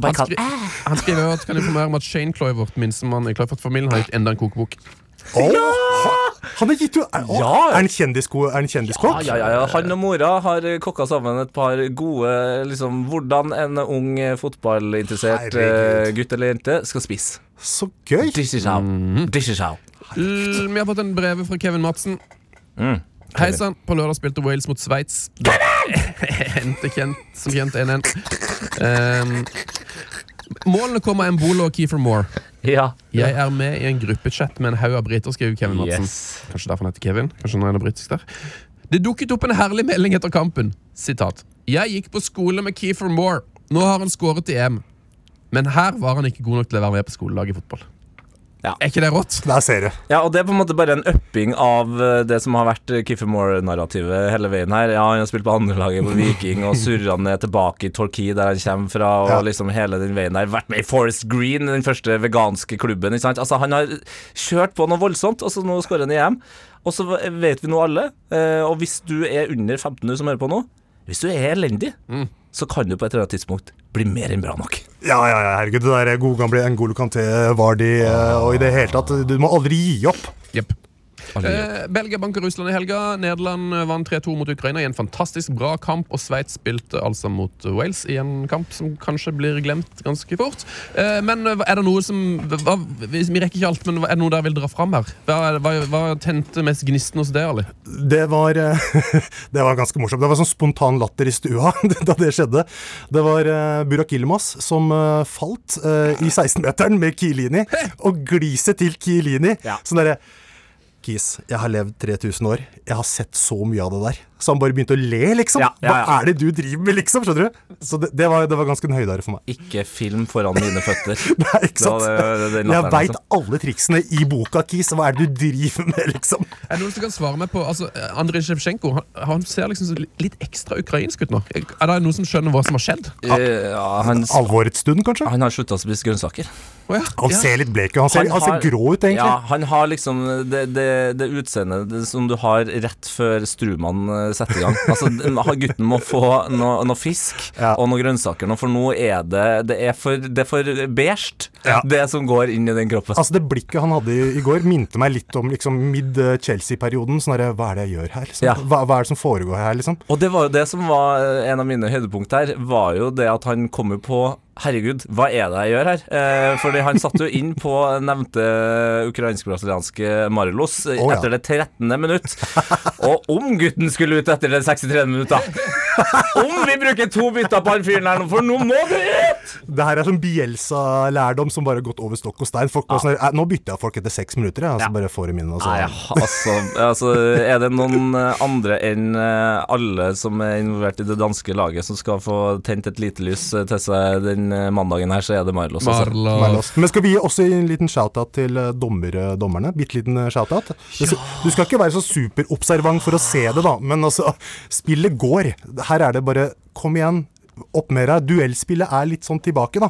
Han, skri han skriver at kan informere om at Shane Cloyvert, minstemann i Cloyvert-familien, har gitt enda en kokebok. Oh, ja! Han har gitt jo Er, å, Ja. er han er kjendiskokk? ja, ja, ja. Han og mora har kokka sammen et par gode liksom, Hvordan en ung eh, fotballinteressert eh, Herregud. gutt eller jente skal spise. Så gøy. Dish is out. Dish is out. L vi har fått en brev fra Kevin Madsen. Mm. Hei sann. På lørdag spilte Wales mot Sveits. Endte kjent, som kjent 1-1. Um, målene kommer Embolo og Keefer Moore. Ja. Jeg er med i en gruppechat med en haug av briter, skriver Kevin Madsen. Yes. Kanskje derfor han heter Kevin. Kanskje han er britisk der. Det dukket opp en herlig melding etter kampen. Sitat. Jeg gikk på skole med Keefer Moore. Nå har han skåret i EM. Men her var han ikke god nok til å være med på skolelaget i fotball. Ja. Er ikke det rått? Der ser du. Ja, og det er på en måte bare en upping av eh, det som har vært Kiefer Moore-narrativet hele veien her. Ja, han har spilt på andrelaget på Viking og surra ned tilbake i Torquay, der han kommer fra, og Ja. liksom hele den veien der. Vært med i Forest Green, den første veganske klubben. Ikke sant? Altså, han har kjørt på noe voldsomt, og så nå skårer han i EM. Og så vet vi nå alle, eh, og hvis du er under 15 år som hører på nå, hvis du er elendig, så kan du på et eller annet tidspunkt bli mer enn bra nok. Ja, ja, ja, herregud. Det der gode gamle Ngolo Kanté, Vardi ah. og i det hele tatt. Du må aldri gi opp. Jepp. Eh, Belgia banker Russland i helga. Nederland eh, vant 3-2 mot Ukraina i en fantastisk bra kamp. Og Sveits spilte altså mot Wales i en kamp som kanskje blir glemt ganske fort. Eh, men eh, er det noe som hva, Vi rekker ikke alt, men er det noe dere vil dra fram her? Hva, hva, hva tente mest gnisten hos deg, Ali? Det var, eh, det var ganske morsomt. Det var sånn spontan latter i stua da det skjedde. Det var Burak Ilmas som falt eh, i 16-meteren med Kielini, og gliset til Kielini. Ja. Sånn derre Kis, jeg har levd 3000 år. Jeg har sett så mye av det der. Så han bare begynte å le, liksom. Ja, ja, ja. Hva er det du driver med, liksom? Skjønner du? Så det, det, var, det var ganske en høydare for meg. Ikke film foran mine føtter. Nei, ikke sant? Det var det- det- den jeg veit liksom. alle triksene i boka, Kis. Hva er det du driver med, liksom? Er det noen som kan svare meg på altså, Andrij Sjevtsjenko han, han ser liksom litt ekstra ukrainsk ut nå. Er det noen som skjønner hva som har skjedd? Eh, Ja, han, Alvorets stund, kanskje? han har slutta å spise grønnsaker. Å ja. Han ser litt blek ut. Han, ser- han ser grå ut, egentlig. Ja, han har liksom det, det, det utseendet som du har rett før Strumann eh, setter i gang. Altså, gutten må få noe, noe fisk Ja. og noe grønnsaker nå, for nå er det Det er for, det er for beige, Ja. det som går inn i den kroppen. Altså Det blikket han hadde i, i går, minte meg litt om liksom mid-Chelsea-perioden. Sånn derre, Hva er det jeg gjør her? Liksom? Hva, hva er det som foregår her, liksom? Og det var jo det som var eh, en av mine høydepunkt her, var jo det at han kom jo på Herregud, hva er det jeg gjør her? Eh, fordi han satt jo inn på nevnte ukrainsk-brasilianske Marilos oh, ja. etter det 13. minutt. Og om gutten skulle ut etter det 63. minutt, da Om vi bruker to bytter på han fyren her nå, for nå må du ut! Det her er sånn Bielsa-lærdom som bare har gått over stokk og stein. Folk bare sånn, "Eh, Nå bytter jeg folk etter seks minutter, jeg, Altså, Ja. bare får dem inn. altså. Nei, altså, altså Er det noen eh, andre enn eh, alle som er involvert i det danske laget, som skal få tent et lite lys eh, til seg den mandagen her, så er det Marlos. Altså. Marlos. Men skal vi gi også en liten shout-out til dommer, dommerne? Bitte liten shout-out. Ja. Du skal ikke være så superobservant for å se det, da, men altså, spillet går. Her er det bare Kom igjen, opp med deg. Duellspillet er litt sånn tilbake, da.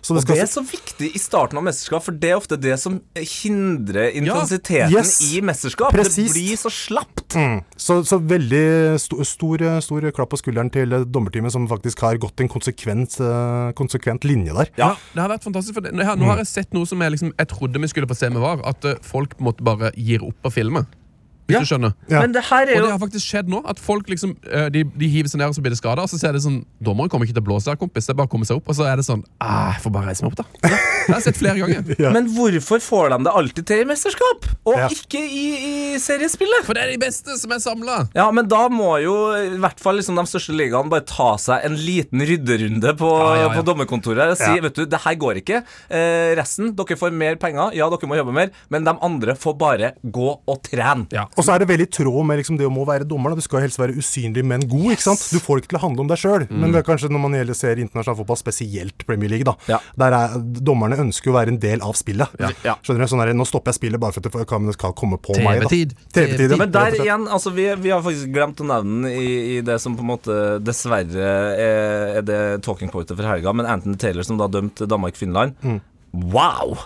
Så det Og det er så viktig i starten av mesterskap, for det er ofte det som hindrer intensiteten Yes. i mesterskap. Presis. Det blir så slapt. Mm. Så, så veldig st stor, stor klapp på skulderen til dommerteamet, som faktisk har gått en konsekvent, eh, konsekvent linje der. Ja, det har vært fantastisk. For det, nå har- nå har jeg sett noe som jeg, liksom, jeg trodde vi skulle få se med var. At eh, folk måtte bare gir opp å filme. Hvis Ja. du skjønner. Ja. Men det her er Og det har faktisk skjedd nå. At folk liksom eh, De, de hiver seg ned og så blir det skada. Og så ser det sånn Dommeren kommer ikke til å blåse her, kompis. Det er bare å komme seg opp. Og så er det sånn ah, Jeg får bare reise meg opp, da. Det har jeg sett flere ganger. Ja. Men hvorfor får de det alltid til i mesterskap, og Ja. ikke i, i seriespillet? For det er de beste som er samla. Ja, men da må jo i hvert fall liksom de største ligaene bare ta seg en liten rydderunde på, Ja, ja, ja. på dommerkontoret og si Ja. vet du, det her går ikke. Eh, resten, dere får mer penger, ja, dere må jobbe mer, men de andre får bare gå og trene. Ja. Og så er det veldig i tråd med liksom det å må være dommer. Da. Du skal helst være usynlig, men god. ikke sant? Du får det ikke til å handle om deg sjøl. Men det er kanskje når man gjelder ser internasjonal fotball, spesielt Premier League, da. Ja. Der er, dommerne ønsker å være en del av spillet. Ja. Skjønner du? Sånn der, Nå stopper jeg spillet bare for at det skal komme på meg. TV-tid. TV-tid. Men der igjen, altså vi, vi har faktisk glemt å nevne den i, i det som på en måte dessverre er, er det talking pointet for helga, men Anthony Taylor som da dømte Danmark-Finland. Wow!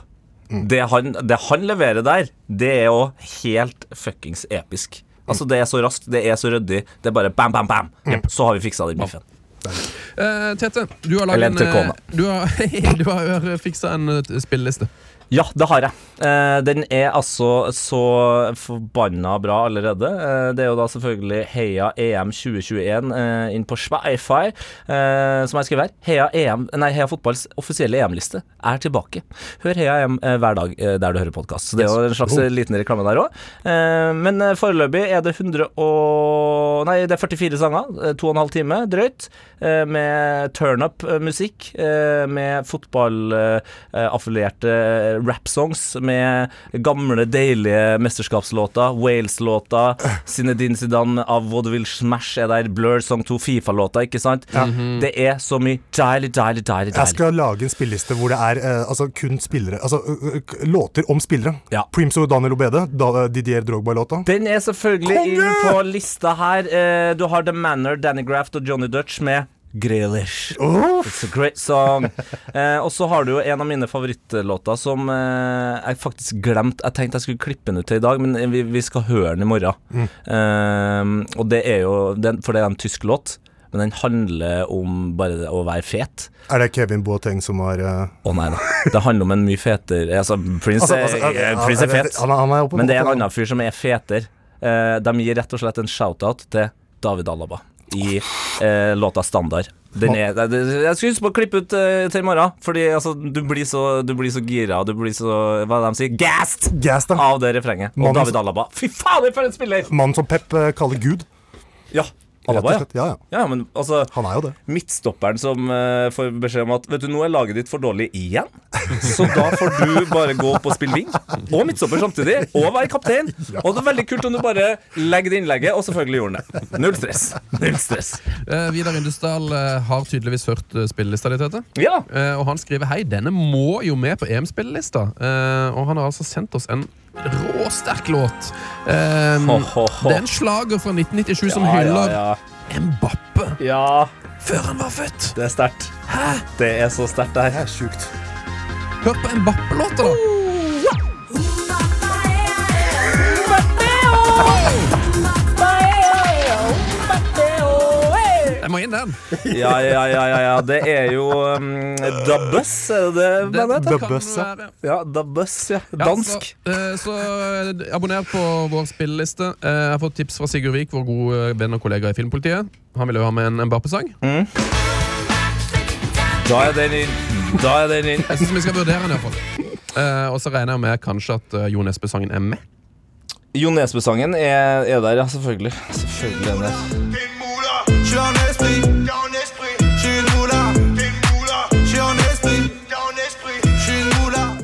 Det, han, det han leverer der, det er jo helt fuckings episk. Altså Det er så raskt, det er så ryddig. Det er bare bam, bam, bam. Så har vi fiksa den biffen. Uh, Tete, du har laget en, eh, du har, du har fiksa en eh, spilleliste. Ja, det har jeg. Eh, den er altså så forbanna bra allerede. Eh, det er jo da selvfølgelig Heia EM 2021 eh, inn på eh, som jeg skriver her. Heia, EM, nei, Heia Fotballs offisielle EM-liste er tilbake. Hør Heia EM hver dag der du hører podkast. Så det er jo en slags liten reklame der òg. Men foreløpig er det 100 og Nei, det er 44 sanger. eh, To og en halv time drøyt. Med turnup-musikk. Med fotballaffilierte rap-songs. Med gamle, deilige mesterskapslåter. Wales-låter. Zinedine Zidane av Vaudeville Smash er der. Blur Song 2, Fifa-låter, ikke sant? Det er så mye deilig, deilig, deilig. Jeg skal lage en spilleliste hvor det er eh, altså kun spillere Altså låter om spillere. Ja. Og Daniel Obede, da, eh, Didier Drogba-låta. Den er selvfølgelig Konge! inn på lista her. Eh, Du har The Manor, Danny Graft og Johnny Dutch med Grealish. It's a great song. Eh, og så har du jo en av mine favorittlåter som eh, jeg faktisk glemte. Jeg tenkte jeg skulle klippe den ut til i dag, men vi, vi skal høre den i morgen. Eh, og det er jo den, For det er en tysk låt, men den handler om bare å være fet. Er det Kevin Boateng som har eh, Å nei da. Det handler om en mye fetere Altså, Prince, altså, altså, er, han- Prince er fet. Han, han er Men det er en annen fyr som er fetere. Eh, de gir rett og slett en shout-out til David Alaba i eh, låta 'Standard'. Den er, jeg skulle huske på å klippe ut eh, til i morgen, Fordi altså, du blir så, du blir så gira, og du blir så Hva er det de sier? Gassed! Gas, da. Av det refrenget. Og Mannen- David Alaba. Fy fader, for en spiller! Mannen som Pep eh, kaller Gud. Ja. Ja. slett. Ja, ja. ja, men altså Han er jo det. Midtstopperen som uh, får beskjed om at Vet du, nå er laget ditt for dårlig igjen, så da får du bare gå opp og spille wing. Og midtstopper samtidig. Og være kaptein. Og det er veldig kult om du bare legger det innlegget, og selvfølgelig gjorde han det. Null stress. Null stress. Uh, Vidar Indusdal uh, har tydeligvis hørt uh, spillelista di, Tete. Ja. Eh, og han skriver hei, denne må jo med på EM-spillelista. Eh, og han har altså sendt oss en råsterk låt. Um, Ho, ho, ho. Det er en slager fra 1997 som ja, hyller ja, Mbappe ja. før han var født. Det er sterkt. Det er så sterkt, det Det her. er sjukt. Hør på Mbappe-låta, da. Jeg må inn den. Ja, ja, ja, ja, ja. Det er jo um, Da er det det bandet heter? The ja. Ja, Da ja. Ja, Dansk. Så, eh, så eh, abonner på vår spilleliste. Eh, jeg har fått tips fra Sigurd Vik, vår gode venn og kollega i Filmpolitiet. Han ville jo ha med en Mbappe-sang. Da er den inn. Da er den inn. Jeg syns vi skal vurdere den iallfall. Uh, og så regner jeg med kanskje at uh, Jo Nesbø-sangen er med. Jo Nesbø-sangen er, er der, ja. Selvfølgelig. Selvfølgelig er den der.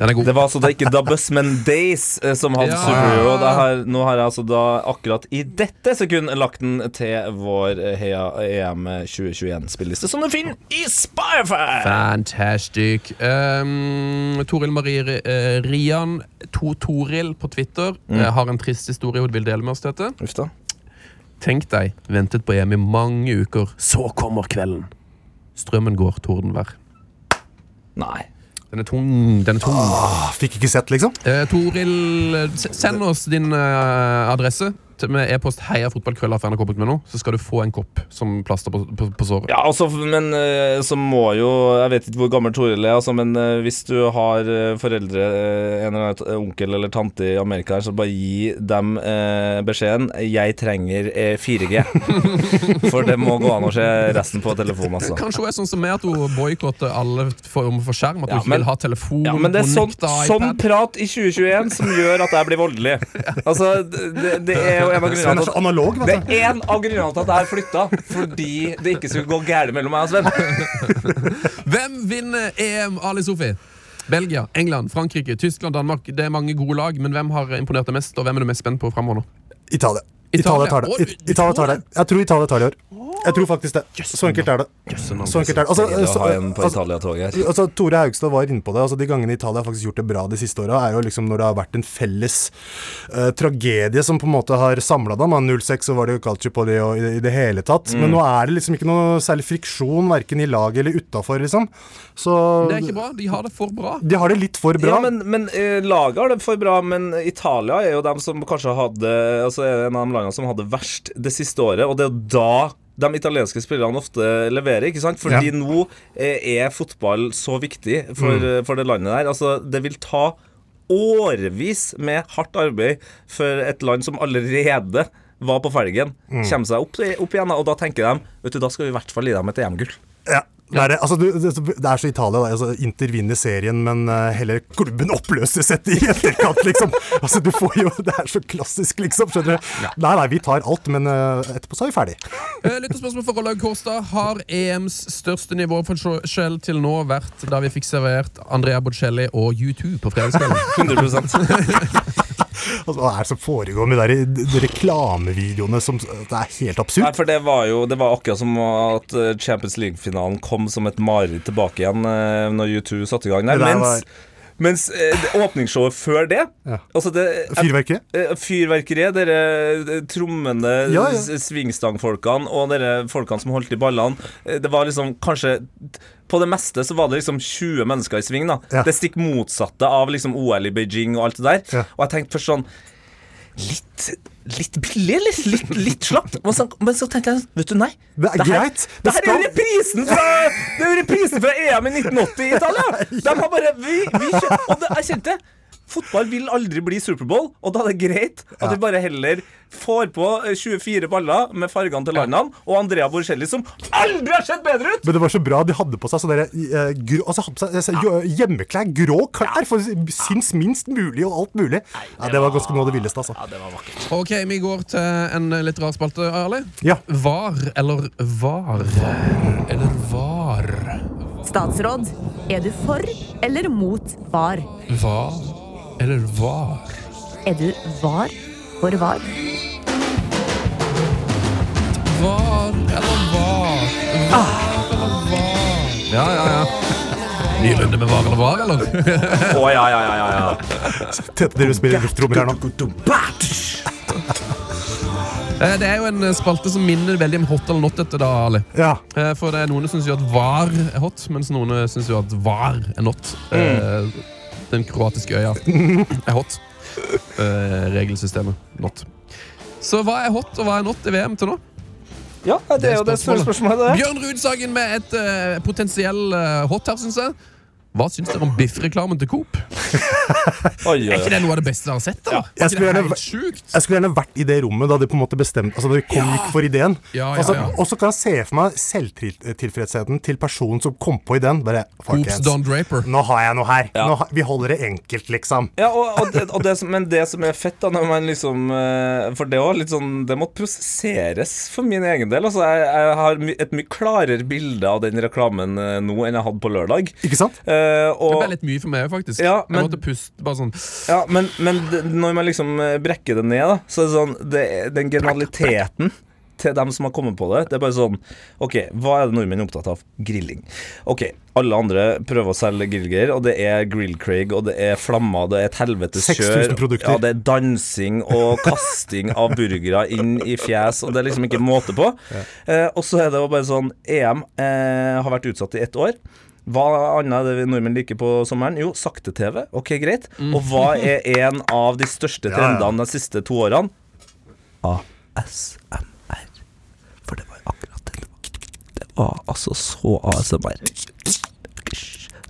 Den er god. Det var altså da ikke Da Bus, men Days eh, som hadde Ja. Superhero. Det her, nå har jeg altså da akkurat i dette sekund lagt den til vår eh, Heia EM 2021-spilleliste, som du finner i Spotify! Fantastic. Um, Toril Marie uh, Rian, to Toril på Twitter, eh, har en trist historie hun vil dele med oss. dette Uff da. Tenk deg, ventet på EM i mange uker, så kommer kvelden. Strømmen går, tordenvær. Nei. Den er tung. Den er tung. Åh, fikk ikke sett, liksom. Eh, Toril, eh, s- send oss din eh, adresse med e-post heiafotballkrølla.nrk.no, så skal du få en kopp som plaster på, på, på såret. Ja, altså, men eh, så må jo Jeg vet ikke hvor gammel Toril er, altså, men eh, hvis du har eh, foreldre, en eller annen onkel eller tante i Amerika, her, så bare gi dem eh, beskjeden 'Jeg trenger eh, 4G'. For det må gå an å se resten på telefonen, altså. Kanskje hun er sånn som meg at hun boikotter alle former for skjerm. At hun Ja, ikke men- vil ha telefon. Ja, men det er sånn, sånn prat i 2021 som gjør at jeg blir voldelig. Altså, det, det er jo en av grunnene til analog, det vet du. er en av grunnene til at jeg har flytta. Fordi det ikke skulle gå gærent mellom meg og Sven. Hvem vinner EM, Ali Sofi? Belgia, England, Frankrike, Tyskland, Danmark. Det er mange gode lag, men hvem har imponert deg mest, og hvem er du mest spent på framover nå? Italia. Italia tar det. Italia tar det. Jeg tror Italia tar det i år. Jeg tror faktisk det. Så enkelt er det. Så enkelt er det. Altså, Det å ha en på altså, altså, Tore Haugstad var inne på det. Altså, de gangene Italia har faktisk gjort det bra de siste åra, er jo liksom når det har vært en felles uh, tragedie som på en måte har samla dem. Da. 06 så var det jo calcio på det og i, i det hele tatt. Mm. Men nå er det liksom ikke noe særlig friksjon verken i laget eller utafor, liksom. Så Det er ikke bra. De har det for bra. de har det litt for bra. Ja, men, men uh, laget har det for bra, men Italia er jo dem som kanskje hadde Altså en av de landene som hadde verst det siste året, og det er jo da de italienske spillerne ofte leverer, ikke sant? Fordi Ja. nå eh, er fotball så viktig for, Mm. eh, for det landet der. Altså, det vil ta årevis med hardt arbeid for et land som allerede var på felgen, Mm. kommer seg opp, opp igjen. Og da tenker de vet du, da skal vi i hvert fall gi dem et EM-gull. Ja. Det er. Altså, det, er så Italia. Da. Altså, Inter vinner serien, men heller hele klubben oppløses etter i etterkant, liksom. Altså, du får jo Det er så klassisk, liksom. Skjønner du? Nei, nei, vi tar alt, men eh, etterpå så er vi ferdig. Eh, spørsmål for Rollag Kårstad. Har EMs største nivåforskjell til nå vært da vi fikk servert Andrea Bocelli og U2 på fredagskvelden? 100 Altså, hva er det som foregår med de de reklamevideoene som Det er helt Nei, for det var jo Det var akkurat som at eh, Champions League-finalen kom som et mareritt tilbake igjen eh, når U2 satte i gang der. Der Mens, var- mens eh, åpningsshowet før det Ja. Altså det Fyrverkeriet? eh, Fyrverkeriet, dere eh, trommende Ja, ja. svingstangfolkene og dere folkene som holdt i ballene eh, Det var liksom kanskje På det meste så var det liksom 20 mennesker i sving. da Ja. Det stikk motsatte av liksom OL i Beijing og alt det der. Ja. Og jeg tenkte først sånn Litt, litt billig, litt, Litt, litt slapt. Men så, men så tenkte jeg Vet du, nei. Det er greit. Det Det her er reprisen fra Det er reprisen fra EM i 1980 i Italia! De har bare vi, vi, kjø- Og det, jeg kjente Fotball vil aldri bli Superbowl, og da er det greit at vi bare heller får på eh, 24 baller med fargene til landene, og Andrea Borcelli, som aldri har sett bedre ut! Men det var så bra de hadde på seg sånne uh, eh, grå, altså, hadde på seg, uh, hjemmeklær, grå klær, for sinns minst mulig og alt mulig. Ja, Det var ganske noe av det villeste, altså. Ok, vi går til en litt rar spalte, Arli. Ja. Var eller var? Eller var? Statsråd, er du for eller mot var? Var eller var? Er du var for var? Var eller var? Var eller var? Ja, ja, ja. Ny runde med var eller var, eller? Å, ja, ja, ja, ja, ja. Tete, dere spiller lufttrommer her nå. Eh, Det er jo en spalte som minner veldig om hot eller not dette, da, Ali. Ja. Eh, For det er noen syns jo at var er hot, mens noen syns at var er not. Mm. Den kroatiske øya er hot. Eh, Regelsystemet not. Så hva er hot, og hva er not i VM til nå? ja det er jo det store spørsmålet. Bjørn Rudsagen med et uh, potensiell uh, hot her, syns jeg. Hva syns dere om biffreklamen til Coop? Oi, oi, Er ikke det noe av det beste dere har sett? da? Jeg Er skulle gjerne- Jeg skulle gjerne vært i det rommet da de på en måte bestemte Altså da de kom, gikk for ideen. Ja, ja, Altså, ja. Og så kan jeg se for meg selvtilfredsheten til personen som kom på ideen. Bare, Coops Don Draper. nå har jeg noe her. Ja. Nå har, vi holder det enkelt, liksom. Ja, og, og, det, og det som, Men det som er fett, da når man liksom eh, For det òg litt sånn Det måtte prosesseres for min egen del. Altså, jeg, jeg har et mye klarere bilde av den reklamen eh, nå enn jeg hadde på lørdag. Ikke sant? Eh, og, Det ble litt mye for meg, faktisk. Ja, men- Jeg måtte puste bare sånn ja, men, men når man liksom eh, brekker det ned, da, så er det sånn det, Den genialiteten til dem som har kommet på det, det er bare sånn OK, hva er det nordmenn er opptatt av? Grilling. OK, alle andre prøver å selge grillgreier, og det er Grill-Craig, og det er flammer, det er et helvetes 6000 kjør. Ja, det er dansing og kasting av burgere inn i fjes, og det er liksom ikke måte på. Eh, og så er det jo bare sånn EM eh, har vært utsatt i ett år. Hva annet er det vi nordmenn liker på sommeren? Jo, sakte-TV. Ok, greit. Og hva er en av de største Ja, ja. trendene de siste to årene? ASMR. For det var jo akkurat det det var. Altså så ASMR.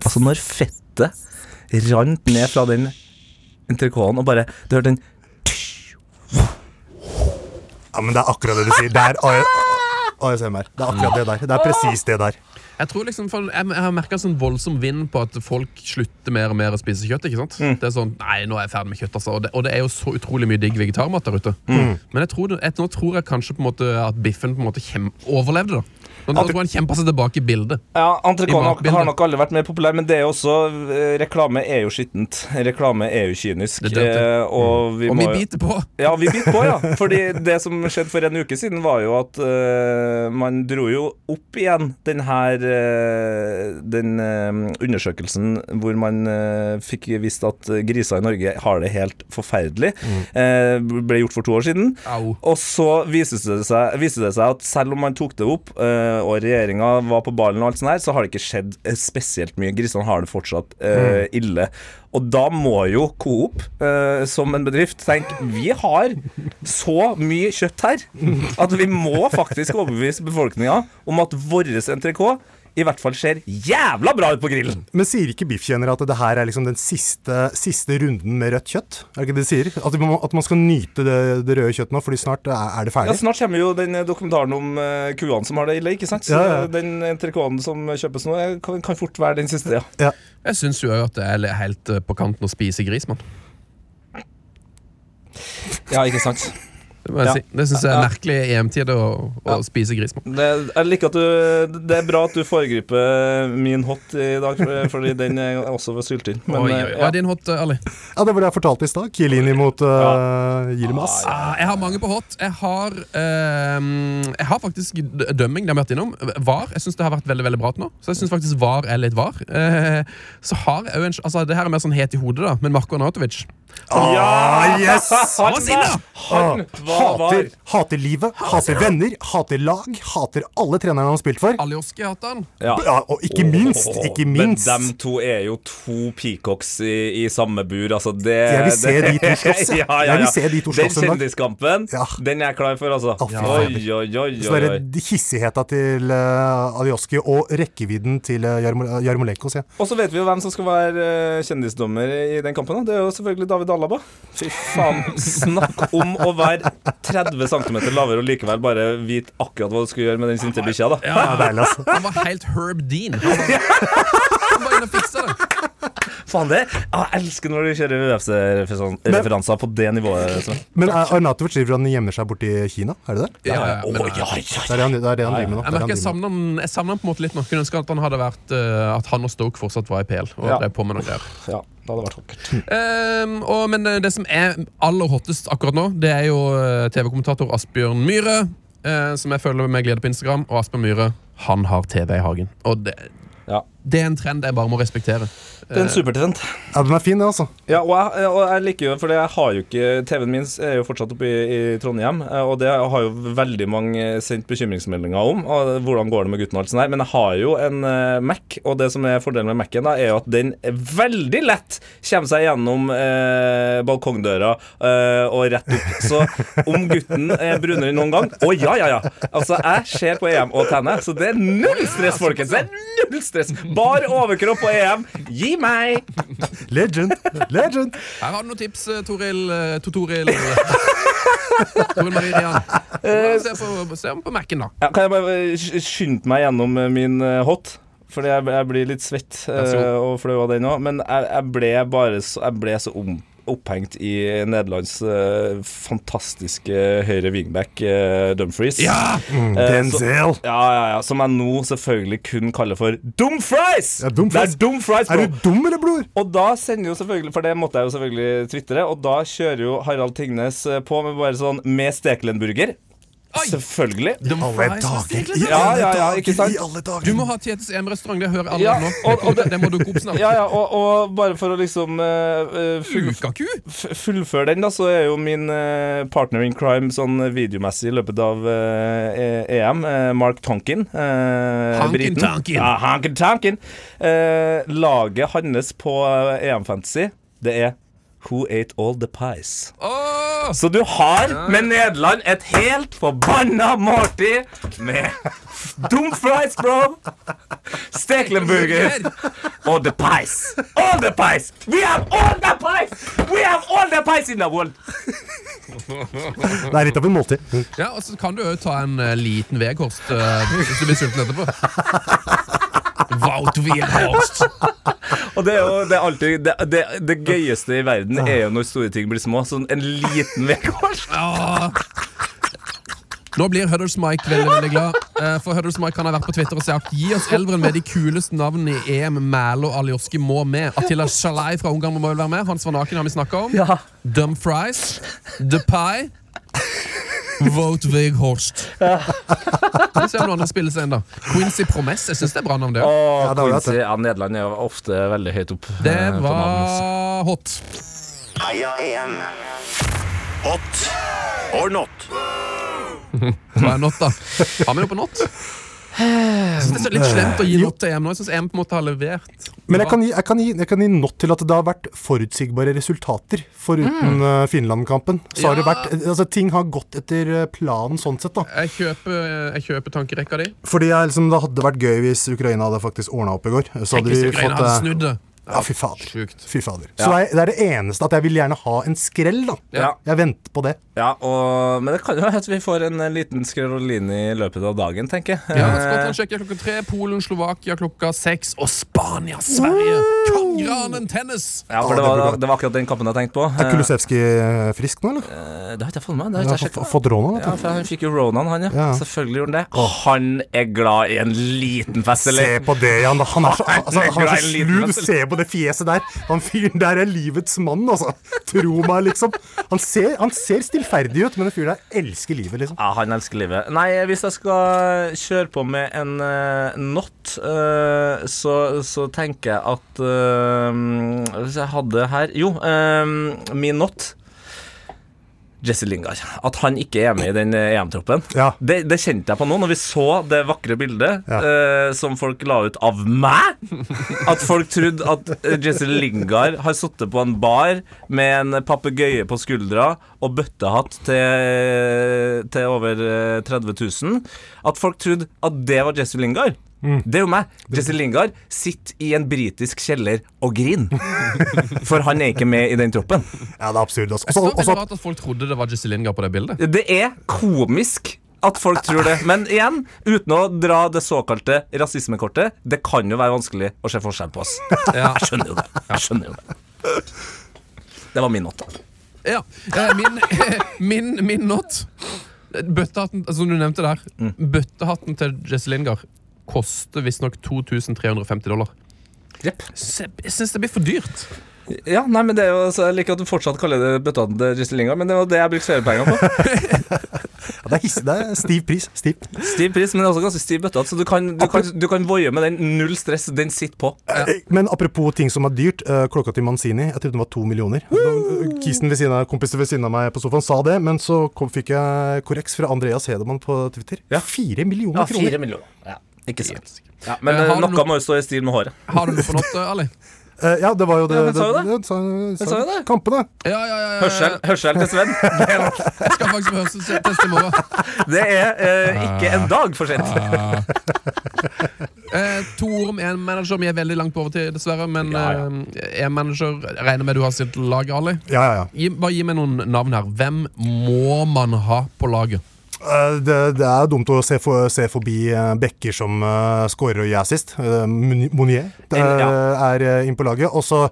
Altså, når fettet rant ned fra den entrecôten og bare Du hørte den Ja, men det er akkurat det du sier. Det er ASMR. Det er akkurat det der. Det er presis det der. Jeg tror liksom, for jeg, jeg har merka sånn voldsom vind på at folk slutter mer og mer å spise kjøtt. ikke sant? Mm. Det er sånn, nei, nå er jeg ferdig med kjøtt, altså. Og det, og det er jo så utrolig mye digg vegetarmat der ute. Mm. Men jeg tror, jeg, nå tror jeg kanskje på en måte at biffen på en måte kjem, overlevde. da. Nå tror jeg han kjempa seg tilbake i bildet. Ja, entrecôten har- nok aldri vært mer populær, men det er også eh, Reklame er jo skittent. Reklame er jo kynisk. Det det. eh, og vi Og må vi biter på! Ja, vi biter på, ja. Fordi det som skjedde for en uke siden, var jo at uh, man dro jo opp igjen den her Den eh, undersøkelsen hvor man eh, fikk visst at griser i Norge har det helt forferdelig. mm. ble gjort for to år siden. Au. Og så viste det, seg, viste det seg at selv om man tok det opp, eh, og regjeringa var på ballen, og alt sånt her, så har det ikke skjedd eh, spesielt mye. Grisene har det fortsatt mm. ille. Og da må jo Coop, eh, som en bedrift, tenke vi har så mye kjøtt her at vi må faktisk overbevise befolkninga om at vår entrecôte i hvert fall ser jævla bra ut på grillen. Men sier ikke biffkjennere at det her er liksom den siste, siste runden med rødt kjøtt? Er det ikke det de sier? At, må, at man skal nyte det, det røde kjøttet nå, fordi snart er, det ferdig? Ja. Snart kommer jo den dokumentaren om uh, kuene som har det ille, ikke sant? Så Ja, ja. den entrecôten som kjøpes nå, kan, kan fort være den siste, ja. Ja. Jeg syns jo at det er helt eh, på kanten å spise gris, mann. Ja, ikke sant? Det, må jeg Ja. si. det syns jeg er merkelig i EM-tid å, å Ja. spise gris. Det, jeg liker at du Det er bra at du foregriper min hot i dag, fordi den er også ved syltynn. Eh. Hva ja. er din hot, eh, Ali? ja, det var det jeg fortalte i stad. Kielini mot uh, Yilmaz. Ah, jeg har mange på hot. Jeg har, uh, jeg har faktisk dømming. Det har vi vært innom. VAR. Jeg syns det har vært veldig veldig bra til nå. Så jeg syns faktisk VAR er litt VAR. Uh, så har jeg en Altså, det her er mer sånn het i hodet, da, men Marko Arnautovic. Ah, yes! Han, var sinna! han var var. Hater, hater livet, hater venner, hater lag, hater alle trenerne han har spilt for. Alioski hater han. Ja. Ja, og ikke minst, ikke minst Men dem to er jo to peacocks i, i samme bur. Altså det, Jeg vil se det- de to slåss, Ja. ja, ja, Jeg vil ja. se de to slåss Den kjendiskampen, Ja. den er jeg klar for, altså. Fy oi, oi, oi, Så det er hissigheta til uh, Alioski og rekkevidden til uh, Jarmo- Jarmolenko, sier jeg. Og så vet vi jo hvem som skal være uh, kjendisdommer i den kampen. Da. Det er jo selvfølgelig David Alaba. Fy faen. Snakk om å være 30 cm lavere og likevel bare vite akkurat hva du skulle gjøre med den sinte bikkja. da. Ja, deilig, altså. Han var helt Herb Dean. Han var, han var inne og fiksa det. Faen det ah, Jeg elsker når du kjører UFC-referanser på det nivået. Sven. Men Arnato Arnatovic driver han gjemmer seg borti Kina, er det det? Ja, ja, men, oh, ja, ja, Det er det han, det er det han driver med nå. Jeg er merker savner han- jeg savner på en måte litt nå. Kunne ønske at han hadde vært eh, At han og Stoke fortsatt var i PL og Ja. drev på med noe greier. ja, det hadde vært vakkert. Ehm, og, men eh, det som er aller hottest akkurat nå, det er jo eh, TV-kommentator Asbjørn Myhre. Uh, som jeg følger med glede på Instagram. Og Asbjørn Myhre, han har TV i hagen. Og det, Ja. det er en trend jeg bare må respektere. Det er en supertrend. Ja, den er fin, det, altså. Ja, og jeg, og jeg liker jo, for jeg har jo ikke TV-en min er jo fortsatt oppe i, i Trondheim, eh, og det har jo veldig mange sendt bekymringsmeldinger om. Og hvordan går det med gutten og alt sånt der. Men jeg har jo en eh, Mac, og det som er fordelen med Mac-en, da, er jo at den veldig lett kommer seg gjennom eh, balkongdøra eh, og rett opp. Så om gutten er brunere noen gang Å ja, ja, ja! Altså, jeg ser på EM og tenner, så det er null stress, folkens! Det er null stress! Bar overkropp på EM. Gi meg! Legend. Legend. Her har du noen tips, eh, Toril eh, Totoril Toril Marie Rian. Se på, se på Mac-en, da. Ja, kan jeg bare sk- skynde meg gjennom eh, min hot? Fordi jeg, jeg blir litt svett uh, og flau av den òg. Men jeg, jeg ble bare så, jeg ble så om, opphengt i Nederlands uh, fantastiske høyre wingback uh, Dumfries. Ja! Eh, så- Denzel. ja, ja, ja, som jeg nå selvfølgelig kun kaller for Dumfries! Ja, Dumfries. Det er Dumfries, Er du dum, eller, bror? Og da sender jo selvfølgelig, for det måtte jeg jo selvfølgelig tvitre, og da kjører jo Harald Tingnes eh, på med bare sånn med Stekelenburger. Oi! Selvfølgelig. Alle dager. I Ja, alle ja, ja, ikke sant? dager. I alle dager. Du må ha Tietes EM-restaurant, det hører alle Ja, nå. og- og det, det- må dukke opp snart. Ja, ja, og, og bare for å liksom eh, full, fullføre den, da, så er jo min uh, partner in crime sånn videomessig i løpet av E- EM, eh, Mark Tonkin. eh, Tonkin. Ja, Hankin Tonkin. Eh, laget hans på eh, EM Fantasy, det er Who Ate All The Pies. Åh! Så du har med Nederland et helt forbanna måltid med Dumfries, bro! Steklenburger og the pies. All the pies! We have all the pies! We have all the pies in the world! Det er litt av en måltid. Ja, og så kan du jo ta en eh, liten vedkost uh, hvis du blir sulten etterpå. Wout Weghorst. Og det er jo det, er alltid, det, det, det gøyeste i verden er jo når store ting blir små. Sånn en liten Vegårs. Ja. Nå blir Hudders Mike veldig veldig glad. eh, For Hudders Mike han har vært på Twitter og sagt Gi oss elveren med de kuleste navnene i EM. Mælo Aljoski må med. Attila Shalai fra Ungarn må vel være med. Hans van Aken har vi snakka om. Dumfries. Depay. Vote Weghorst. Vi ser om noen andre spiller seg inn, da. Quincy Promess. Jeg syns det er bra navn, det. Og Ja, Quincy, ja, Nederland er ofte veldig høyt opp. Det eh, var hot. Heia EM. Hot or not? Hva er not, da? Har vi noe på not? Jeg synes Det er så litt slemt å gi not til EM nå. Jeg synes EM på en måte har levert. Men jeg kan, gi, jeg, kan gi, jeg kan gi not til at det har vært forutsigbare resultater. Foruten mm. Finland-kampen. Så har det vært altså, Ting har gått etter eh, planen sånn sett, da. Jeg kjøper, jeg kjøper tankerekka di. Fordi jeg, liksom, Det hadde vært gøy hvis Ukraina hadde faktisk ordna opp i går. Så hadde vi Ukraina fått hadde eh, snudd det. Ja, fy fader. Sjukt. Fy fader. Så det, er, det eneste at jeg vil gjerne ha en skrell, da. Ja. Jeg venter på det. Ja, og, men det kan jo at vi får en eh, liten skreroline i løpet av dagen, tenker jeg. Ja, Skottland, Tsjekkia klokka tre, Polen, Slovakia klokka seks og Spania, Sverige. Kongranen tennis! ja, for det var, det var akkurat den kampen jeg tenkte på. Er Kulusevski eh, frisk nå, eller? Eh, Det har ikke jeg fått med meg. Fått- fått råna, Ja, for han fikk jo Ronan, han, ja. Ja. Selvfølgelig gjorde han det. Og Han er glad i en liten fest, Se på det, Jan. Han er så, altså, han er glad i så en liten på det fjeset der. Han fyren der er livets mann, altså. Tro meg, liksom. Han ser, han ser stillferdig ut, men den fyren der elsker livet, liksom. Ja, han elsker livet. Nei, hvis jeg skal kjøre på med en uh, not, uh, så, så tenker jeg at uh, Hvis jeg hadde her Jo, min not Jesse Lingard. At han ikke er med i den eh, EM-troppen. Ja. Det, det kjente jeg på nå, når vi så det vakre bildet Ja. uh, som folk la ut av meg. At folk trodde at eh, Jesse Lingard har sittet på en bar med en papegøye på skuldra og bøttehatt til, til over eh, 30 000. At folk trodde at det var Jesse Lingard. Det er jo meg. Jesse Lingard sitter i en britisk kjeller og griner. For han er ikke med i den troppen. Ja, det er absurd. Også, det var Også, også, at folk trodde det var Jesse Lingard på det bildet. Det er komisk at folk tror det. Men igjen, uten å dra det såkalte rasismekortet, det kan jo være vanskelig å se forskjell på oss. Ja. Jeg skjønner jo det. Jeg skjønner jo det. Det var min not. Ja, eh, min, min, min not Bøttehatten, altså, som du nevnte der Bøttehatten til Jesse Lingard koster visstnok 2350 dollar. Jepp. Jeg syns det blir for dyrt. Ja, nei, men det er jo, så Jeg liker at du fortsatt kaller det bøttene til Lingard, men det var det jeg brukte feriepengene på. ja, det, er hissig, det er stiv pris. Stiv. Stiv pris, men det er også ganske stiv bøtte. så du kan, du, kan, du kan voie med den. Null stress, den sitter på. Ja. Men apropos ting som er dyrt. eh, klokka til Manzini, jeg trodde den var to millioner. Da- Kisen ved siden av, kompisen ved siden av meg på sofaen sa det, men så kom, fikk jeg korreks fra Andreas Hedemann på Twitter. Ja. Fire millioner kroner! millioner. Ja, ikke sant. Ja, men Eh, eh, noe må jo stå i stil med håret. Har du noe for noe, Ali? Eh, ja, det var jo det. Ja, men sa jo det. sa, sa, sa jo det. Kampene. Ja, ja, ja, ja. Hørsel, hørsel til Sven. Det er, Jeg skal faktisk på hørselstest i morgen. det er eh, ikke en dag for sent. Eh, to ord om en manager. Vi er veldig langt på overtid, dessverre. Men Ja, ja. eh, en manager regner med du har sitt lag, Ali. Ja, ja, ja. Gi, bare gi meg noen navn her. Hvem må man ha på laget? Eh, Det, det er dumt å se, for, se forbi eh, bekker som uh, skårer og gjør assist. Uh, Monier det, En- ja. er uh, inn på laget. Og så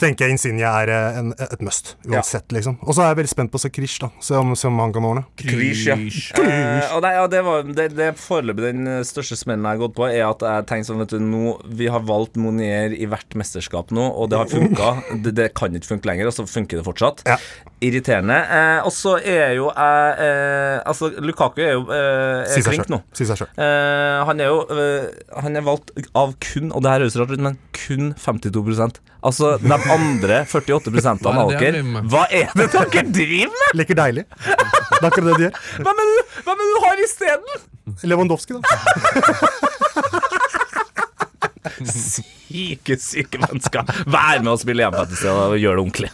tenker jeg Insigne er eh, en, et must, uansett, liksom. Og så er jeg veldig spent på å se Krish, da. Se om, se om han kan ordne. Krish, ja. Eh, og nei, ja, det var det, det er foreløpig den eh, største smellen jeg har gått på, er at jeg tenker sånn, vet du, nå Vi har valgt Monier i hvert mesterskap nå, og det har funka. Det, det kan ikke funke lenger, og så funker det fortsatt. Ja. Irriterende. Eh, og så er jo jeg eh, Altså, Lukaku er jo eh, er sjøl. nå. Si seg sjøl. Eh, han er jo eh, Han er valgt av kun, og det her høres rart ut, men kun 52% Altså de andre 48 Hva av er dere? Hva er det dere driver med?! Leker deilig. Det er akkurat det de gjør. Hvem er det du har isteden?! Lewandowski, da. Syke, syke mennesker. Vær med og spille hjemmefattelse og gjør det ordentlig.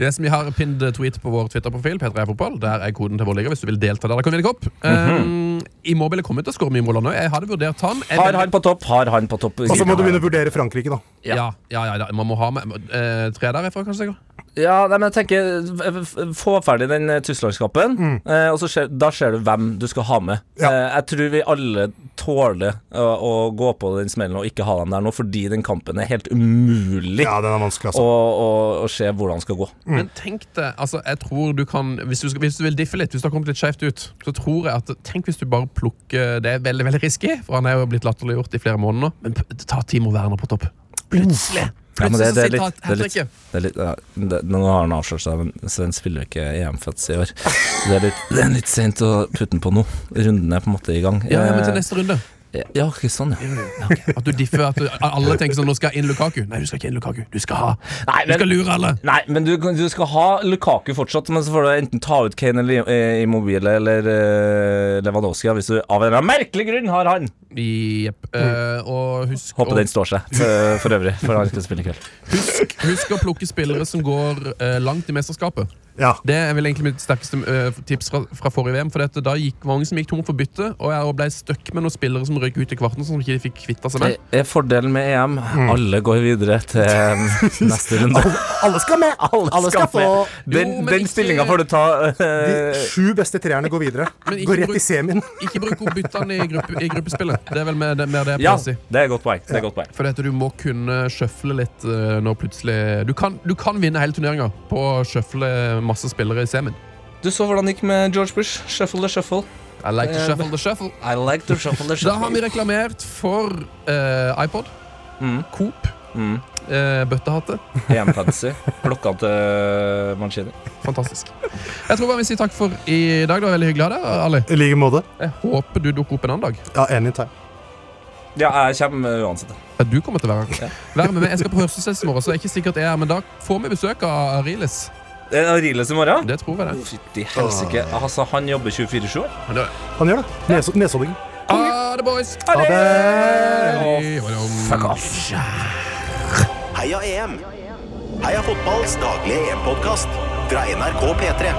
Yes, vi har pinned tweet på vår Twitter-profil. P3 er fotball. Der er koden til vår liga hvis du vil delta der. Da kan vi vinne kopp. um, Immobile kommer til å skåre mye mål nå. Jeg hadde vurdert han. Jeg Har han på topp, har han på topp. Og så må du begynne å vurdere Frankrike, da. Ja, ja, ja, ja. Man må ha med uh, tre derifra, kanskje. Ja, nei, men jeg tenker Få ferdig den eh, mm. eh, og så ser, da ser du hvem du skal ha med. Ja. Eh, jeg tror vi alle tåler å, å gå på den smellen og ikke ha dem der nå, fordi den kampen er helt umulig Ja, den er vanskelig, å, altså. å, å se hvordan den skal gå. Men tenk det, altså jeg tror du kan Hvis du, skal, hvis du vil diffe litt, hvis du har kommet litt skjevt ut, så tror jeg at Tenk hvis du bare plukker Det er veldig veldig risky, for han er jo blitt latterliggjort i flere måneder nå, men ta Timo Werner på topp. Plutselig! Ja, men det, det, er litt, det, er litt, det er litt ja, det, Nå har han avslørt seg, men- så den spiller ikke EM-føds i år. Det er litt, det er litt sent å putte den på nå. Runden er på en måte i gang. Ja, ja, men til Eh, neste runde. Ja, ikke sånn, ja. At du differ, at du, alle tenker sånn Nå skal jeg inn Lukaku. Nei, du skal ikke inn Lukaku. Du skal ha Nei, Du skal lure alle. nei, men du, du skal ha Lukaku fortsatt, men så får du enten ta ut Kane eller Immobile eller uh, Lewandowski, hvis du av en eller annen merkelig grunn har han. Jepp. Uh, og husk Håper å, den står seg for, for øvrig, for han skal spille i kveld. husk, husk å plukke spillere som går uh, langt i mesterskapet. Ja. Det er vel egentlig mitt sterkeste uh, tips fra, fra forrige VM. For dette, da gikk mange som gikk tom for bytte, og jeg ble stuck med noen spillere som røyk ut i kvarten, som ikke fikk kvitta seg med. Det er fordelen med EM. Alle går videre til eh, neste runde. Alle skal med! Alle, skal, få. Den, Jo, den stillinga får du ta De eh, sju beste treerne går videre. Går rett bruk- i semien. Ikke bruk opp byttene i, gruppe, i gruppespillet. Det er vel mer det, mer det jeg Ja, prøver å si. det er godt poeng. Det er godt poeng. For dette, du må kunne sjøfle litt eh, når plutselig du kan, du kan vinne hele turneringa på å sjøfle masse spillere i semien. Du så hvordan det gikk med George Bush. Shuffle the shuffle. I like to Eh, shuffle the shuffle. I like to shuffle the shuffle. Da har vi reklamert for uh, iPod, Mm. Coop, Mm. Eh, bøttehatte. EM-fantasy. Klokka til Mancini. Fantastisk. Jeg tror bare vi sier takk for i dag. Det var veldig hyggelig å ha deg, Ali. I like måte. Jeg håper du dukker opp en annen dag. Ja, anytime. Ja, jeg kommer uansett. Ja, Du kommer til å være her. Være med meg. Jeg skal på Hørselsfest i morgen, så det er ikke sikkert jeg er her, men da får vi besøk av Ariles. Det er Ariles i morgen? Det tror jeg det. Fytti helsike. Altså, han jobber 24-7 år. Han gjør det. Nes Nesodding. Ha det, boys! Ha det! Fuck off. Heia EM! Heia fotballs daglige EM-podkast fra NRK P3.